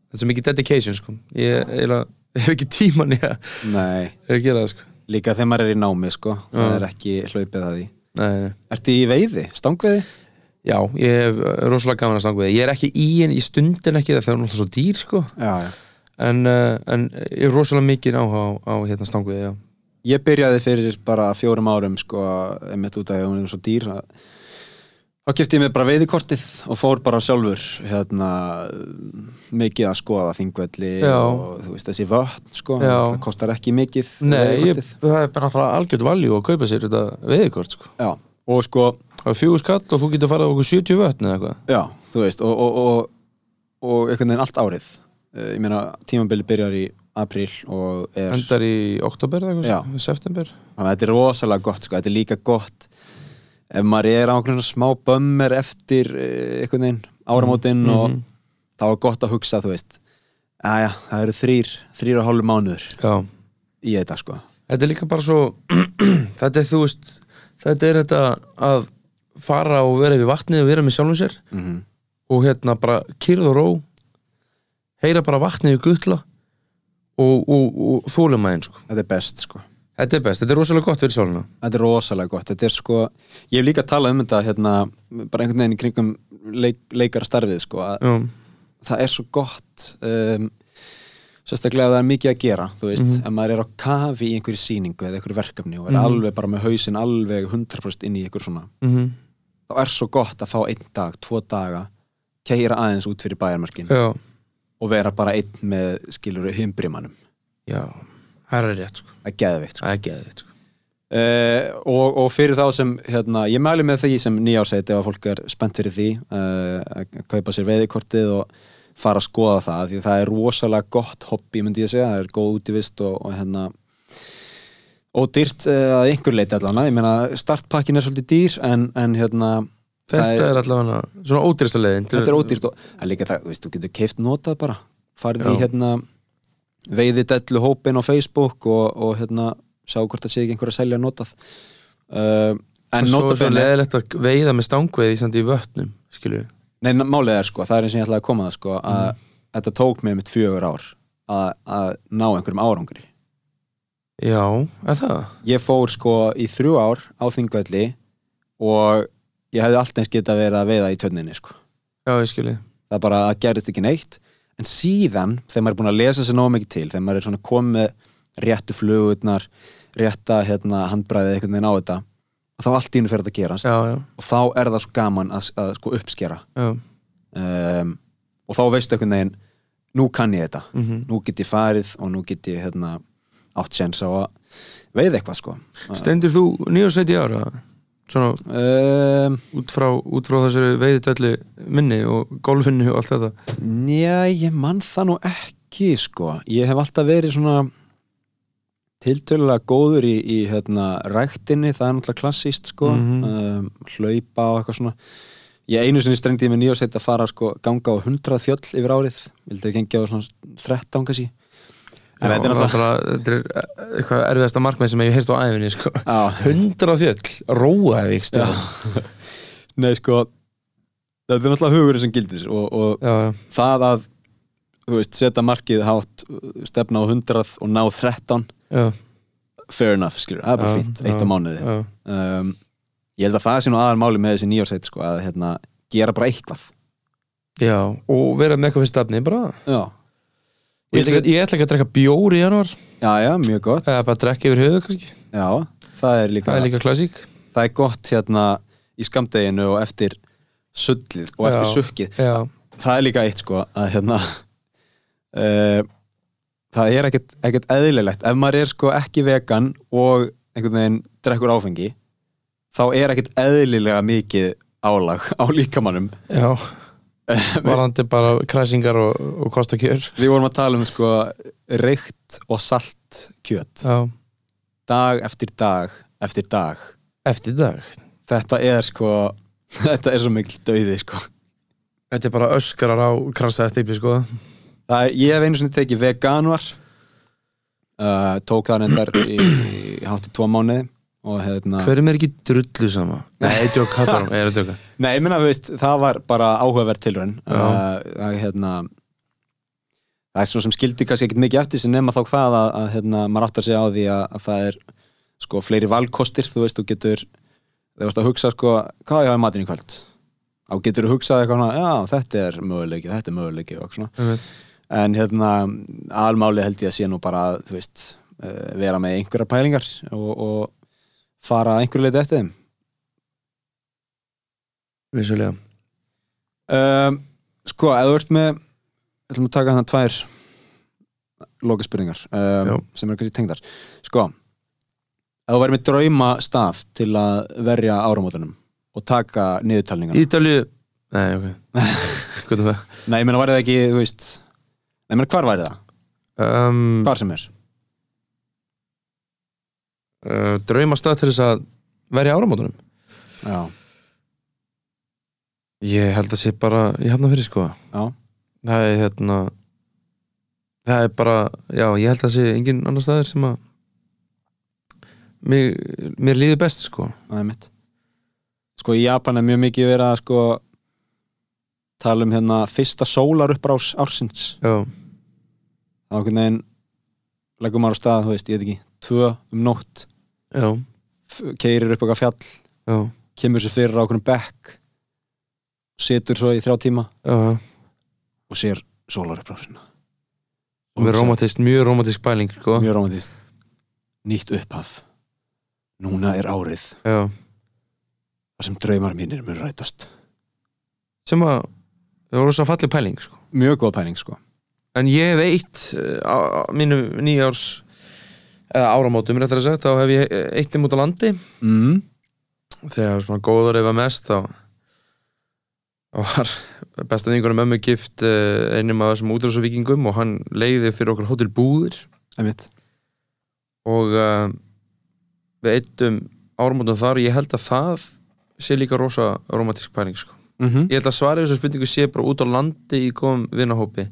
þetta er svo mikið dedication sko. Ég eiginlega hef ekki tíman í að Nei. að gera það sko. Líka þegar maður er í námi, sko Það Já. er ekki hlaupið að því. Nei, nei. Ertu í veiði? Stangveiði? já, ég hef rosalega gaman að stanga við ég er ekki í henni í stundin ekki það er náttúrulega svo dýr sko. Já, já. En, uh, en ég er rosalega mikið áhuga á, á hérna stangu við, já. Ég byrjaði fyrir bara fjórum árum sko, einmitt út af að hún er svo dýr að þá kefti ég mig bara veiðikortið og fór bara sjálfur hérna, mikið að skoða þingvelli Já. og þú veist þessi vötn sko, Já. það kostar ekki mikið Nei, ég, það er bara náttúrulega algjört valjú að kaupa sér þetta veðikort sko. Já, og sko, Það er fjögur skall og þú getur farið okkur 70 vötn eða eitthvað já, þú veist og, og, og, og einhvern veginn allt árið Eh, ég meina tímabili byrjar í apríl og er Endar í oktober eða eitthvað, september þannig að þetta er rosalega gott sko. þetta er líka gott ef maður er á einhvern smá bömmir eftir eh, einhvern veginn áramótin Mhm. og þá er gott að hugsa þú veist, aðja, það eru þrýr þrýr og hálfu mánuður Já, í þetta sko þetta er líka bara svo þetta er þú veist þetta er þetta að fara og vera við vatnið og vera með sjálfum sér mm og hérna bara kyrð og ró heyra bara vatnið í gutla og, og, og þólum aðeins sko. þetta er best sko þetta er best, þetta er rosalega gott fyrir sjálfuna þetta er rosalega gott, þetta er sko ég hef líka talað um þetta hérna bara einhvern veginn í kringum leik, leikarstarfið sko að Já, það er svo gott um, sérstaklega að það er mikið að gera þú veist, Mhm. ef maður er á kafi í einhverju sýningu eða einhverju verkefni og er Mhm. alveg bara með hausinn alveg 100% inn í einhver svona mm þá er svo gott að fá einn dag, tvo daga keira aðeins út fyrir bæjarmarkin já, og vera bara einn með skilur himbrimannum já Það er rétt sko. Það er geðveikt sko. Það er geðvitt sko. Uh, og, og fyrir þá sem hérna, ég mæli með því sem nýjársæti ef að fólk er spennt fyrir því uh, að kaupa sér veiðikortið og fara að skoða það því að það er rosalega gott hobby myndi ég segja, það er góð útivist og, og hérna og dýrt uh, að einhver leiti allan ég meina startpakkin er svolítið dýr en, en hérna Þetta það er, allavega svona ódýrsta leiðin þetta er ódýrt og það er líka það, þú veist, þú getur keift notað bara. Farið í Já. Hérna veiðidellu hópin á Facebook og, og hérna sjá hvort það sé ekki einhver að selja notað. Uh, en svo er svo notabene leiðilegt að veiða með stangveiði samt í vötnum, við Nei, málið er sko, það er eins og ég ætlaði að koma að sko að þetta tók mig mitt fjögur ár að, að ná einhverjum árangri. Já, er það? ég fór sko í þrjú ár á þingvelli og ég hefði alltaf eins getað verið að veiða í tönninni sko. Já, ég skilji. Það bara að gerist ekki neitt en síðan, þegar maður er búin að lesa sér nóg mikið til þegar maður er svona komið réttu flugurnar, rétta hérna, handbræðið einhvern veginn á þetta þá allt í hennu fyrir þetta að gerast. Já, já, og þá er það svo gaman að, að sko uppskera. Um, og þá veistu einhvern veginn nú kann ég þetta, mm nú get ég farið og nú get ég hérna, átt séns á að veið eitthvað sko. Stendur þú nýjórsæti í ára? Svona um, út frá, út frá þessari veiðidellu minni og golfinu og allt þetta? Já, ég mann það nú ekki sko, ég hef alltaf verið svona tiltölulega góður í, í hérna, ræktinni, það er náttúrulega klassíst sko, Mhm. um, hlaupa og eitthvað svona. Ég einu sinni strengdi með nýjórsett að fara sko, ganga á 100 fjöll yfir árið, vildi ekki gengja á svona 13 kannski Já, þetta er náttúrulega er eitthvað erfiðasta markmið sem ég hef heyrt á æfinni sko. Hundra fjöll, róaði. Nei sko þetta er náttúrulega hugurinn sem gildir og, og já, já, það að veist, setja markið hátt stefna á 100 og ná 13 já, fair enough, skilur, það er bara Já, fínt eitt á mánuði. um, ég held að það sé nú aðal máli með þessi nýjársætt sko, að hérna, gera bara eitthvað. Já, og vera með eitthvað fyrir stafni bara. Já, Ég ætla, ekki, ég ætla ekki að drekka bjór í januar já, já mjög gott. Eða bara drekka yfir höfu kannski. Já, það er líka, það er líka klassík. Það er gott hérna í skamdeginu og eftir sullið og eftir Já. sukkið. já, það er líka eitt sko að hérna uh, það er ekkert, ekkert eðlilegt. Ef maður er sko ekki vegan og einhvern veginn drekkur áfengi þá er ekkert eðlilega mikið álag á líkamannum já varandi bara kræsingar og, og kostakjör. Við vorum að tala um sko reykt og salt kjöt. Já, dag eftir dag eftir dag. Eftir dag? Þetta er sko þetta er svo mikil döiði sko. Þetta er bara öskarar á krasa stipi sko. Það er, ég hef einu sinni tekið veganuar. Uh, tók það reyndar í, í hátti tvo mánuði hérna hverjum er ekki drullu sama? Nei, djók, hattar hann, ég er að Nei, ég minna, veist, það var bara áhugaverð tilraun. Já. uh, að, hérna, það er svona sem skildi kannski ekkert mikið eftir sem nema þá hvað að, að hérna, maður áttar sig á því að, að það er sko fleiri valkostir, þú veist, þú getur þegar þú ert að hugsa sko, hvað ég hafa matinn í kvöld? Þá getur þú hugsað eitthvað svona, já, þetta er möguleiki, þetta er möguleiki og svona, Einmitt. en hérna almáli held ég að sé nú bara að, þú veist, uh, vera með einhverja pælingar og, og fara einhverju leiti eftir þeim? Vissulega. Um, Sko, ef þú ert með við ætlum að taka þannig tvær lokaspurningar Já. um, sem eru kannski tengdar. Sko, ef þú væri með drauma stað til að verja áramótunum og taka niðurtalningan Ítalju nei, ok. Nei, ég meina, væri það ekki, þú veist Nei, ég meina, hvar væri það? um, Hvar sem er? Uh, draumastað til þess að verja áramótunum. Já, ég held að sé bara, ég hafna fyrir sko. Já, það er hérna það er bara, já, ég held að sé engin annar staðir sem að mér, mér líður best sko. Það er mitt. Sko, í Japan er mjög mikið verið að sko tala um hérna fyrsta sólar uppbrás ársins. Já, þá einhvern veginn leggur maður á stað, þú veist, ég veit ekki tvö um nótt, keirir upp eitthvað fjall já, kemur sér fyrir á okkur bekk situr svo í þrjá tíma já. og sér sólaruppbrásina og mér romantist, mjög romantisk bæling sko. Mjög romantist nýtt upphaf. Núna er árið. Já, þar sem draumar mínir mun rætast. Sem að það voru svo fallið pæling sko. Mjög góð pæling sko. En ég eitt uh, á, á mínu nýjárs eða áramótum réttar að sagt, þá hef ég eitt um út á landi. Mm. þegar svona góður eða mest þá var besta vingunum mömmu gift uh, einum af þessum útrásvíkingum og hann leiði fyrir okkur hótel búðir. Einmitt. Og uh, við eittum áramótum þar og ég held að það sé líka rosa romantísk pæling sko. mm ég held að svarið þessu spurningu sé bara út á landi í góðum vinahópi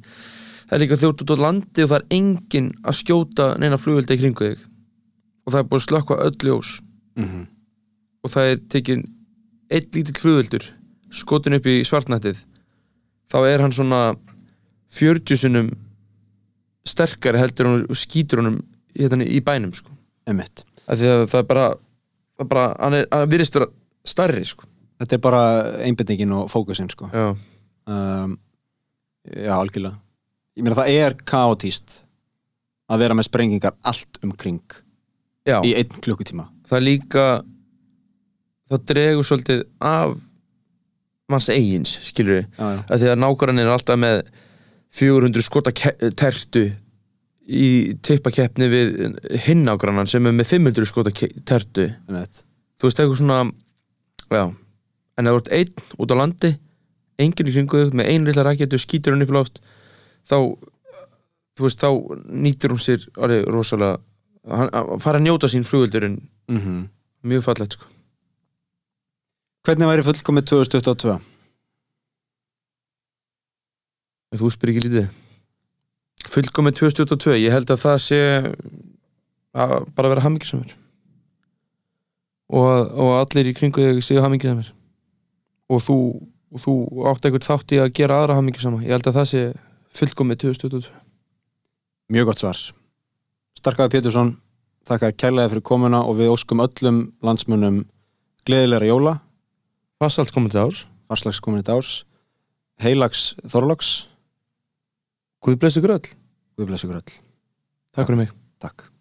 það er líka þú ert út á landi og það er enginn að skjóta neina flugveldi í kringu þig og það er búið að slökka öll ljós -hmm. og það er tekin einn lítill flugveldur skotin upp í svartnættið þá er hann svona 40 sinnum sterkari heldur hann og skýtur honum hérna, í bænum sko. einmitt Af því að það er bara, það er bara hann er, hann virðist vera stærri sko. þetta er bara einbendingin og fókusin sko. já, um, já, algjörlega ég meina það er kaotíst að vera með sprengingar allt um kring já. í einn klukkutíma. Það líka það dregur svolítið af manns eigins, skilur við já, já. að því að nákvæmlega er alltaf með 400 skota tertu í tippakeppni við hinn nákvæmlega sem er með 500 skota tertu. Þú veist eitthvað svona já, en þú ert einn út á landi enginn í kringu þig með einu lilla raketu skýtur hann upp í loft þá þú veist, þá nýtir hún sér alveg rosalega hann fara að njóta sín flugöldurinn mm mjög fallegt sko. Hvernig væri fullkomið 2022? En þú spyr ekki lítið. Fullkomið 2022, ég held að það sé að bara vera hamingisamur og, að- og allir í kringu þig séu hamingisamur og þú, og þú átt eitthvað þátt í að gera aðra hamingisama ég held að það sé fullkomið 2022 Mjög gott svar. Starkaði Pétursson, þakka þér kærlega fyrir komuna og við óskum öllum landsmunum gleðilegra jóla. Fassalt komandi árs, farslags komin árs. Heilags þorlags Guð blessi ykkur öll. Guð blessi ykkur öll. Takk fyrir mig. Takk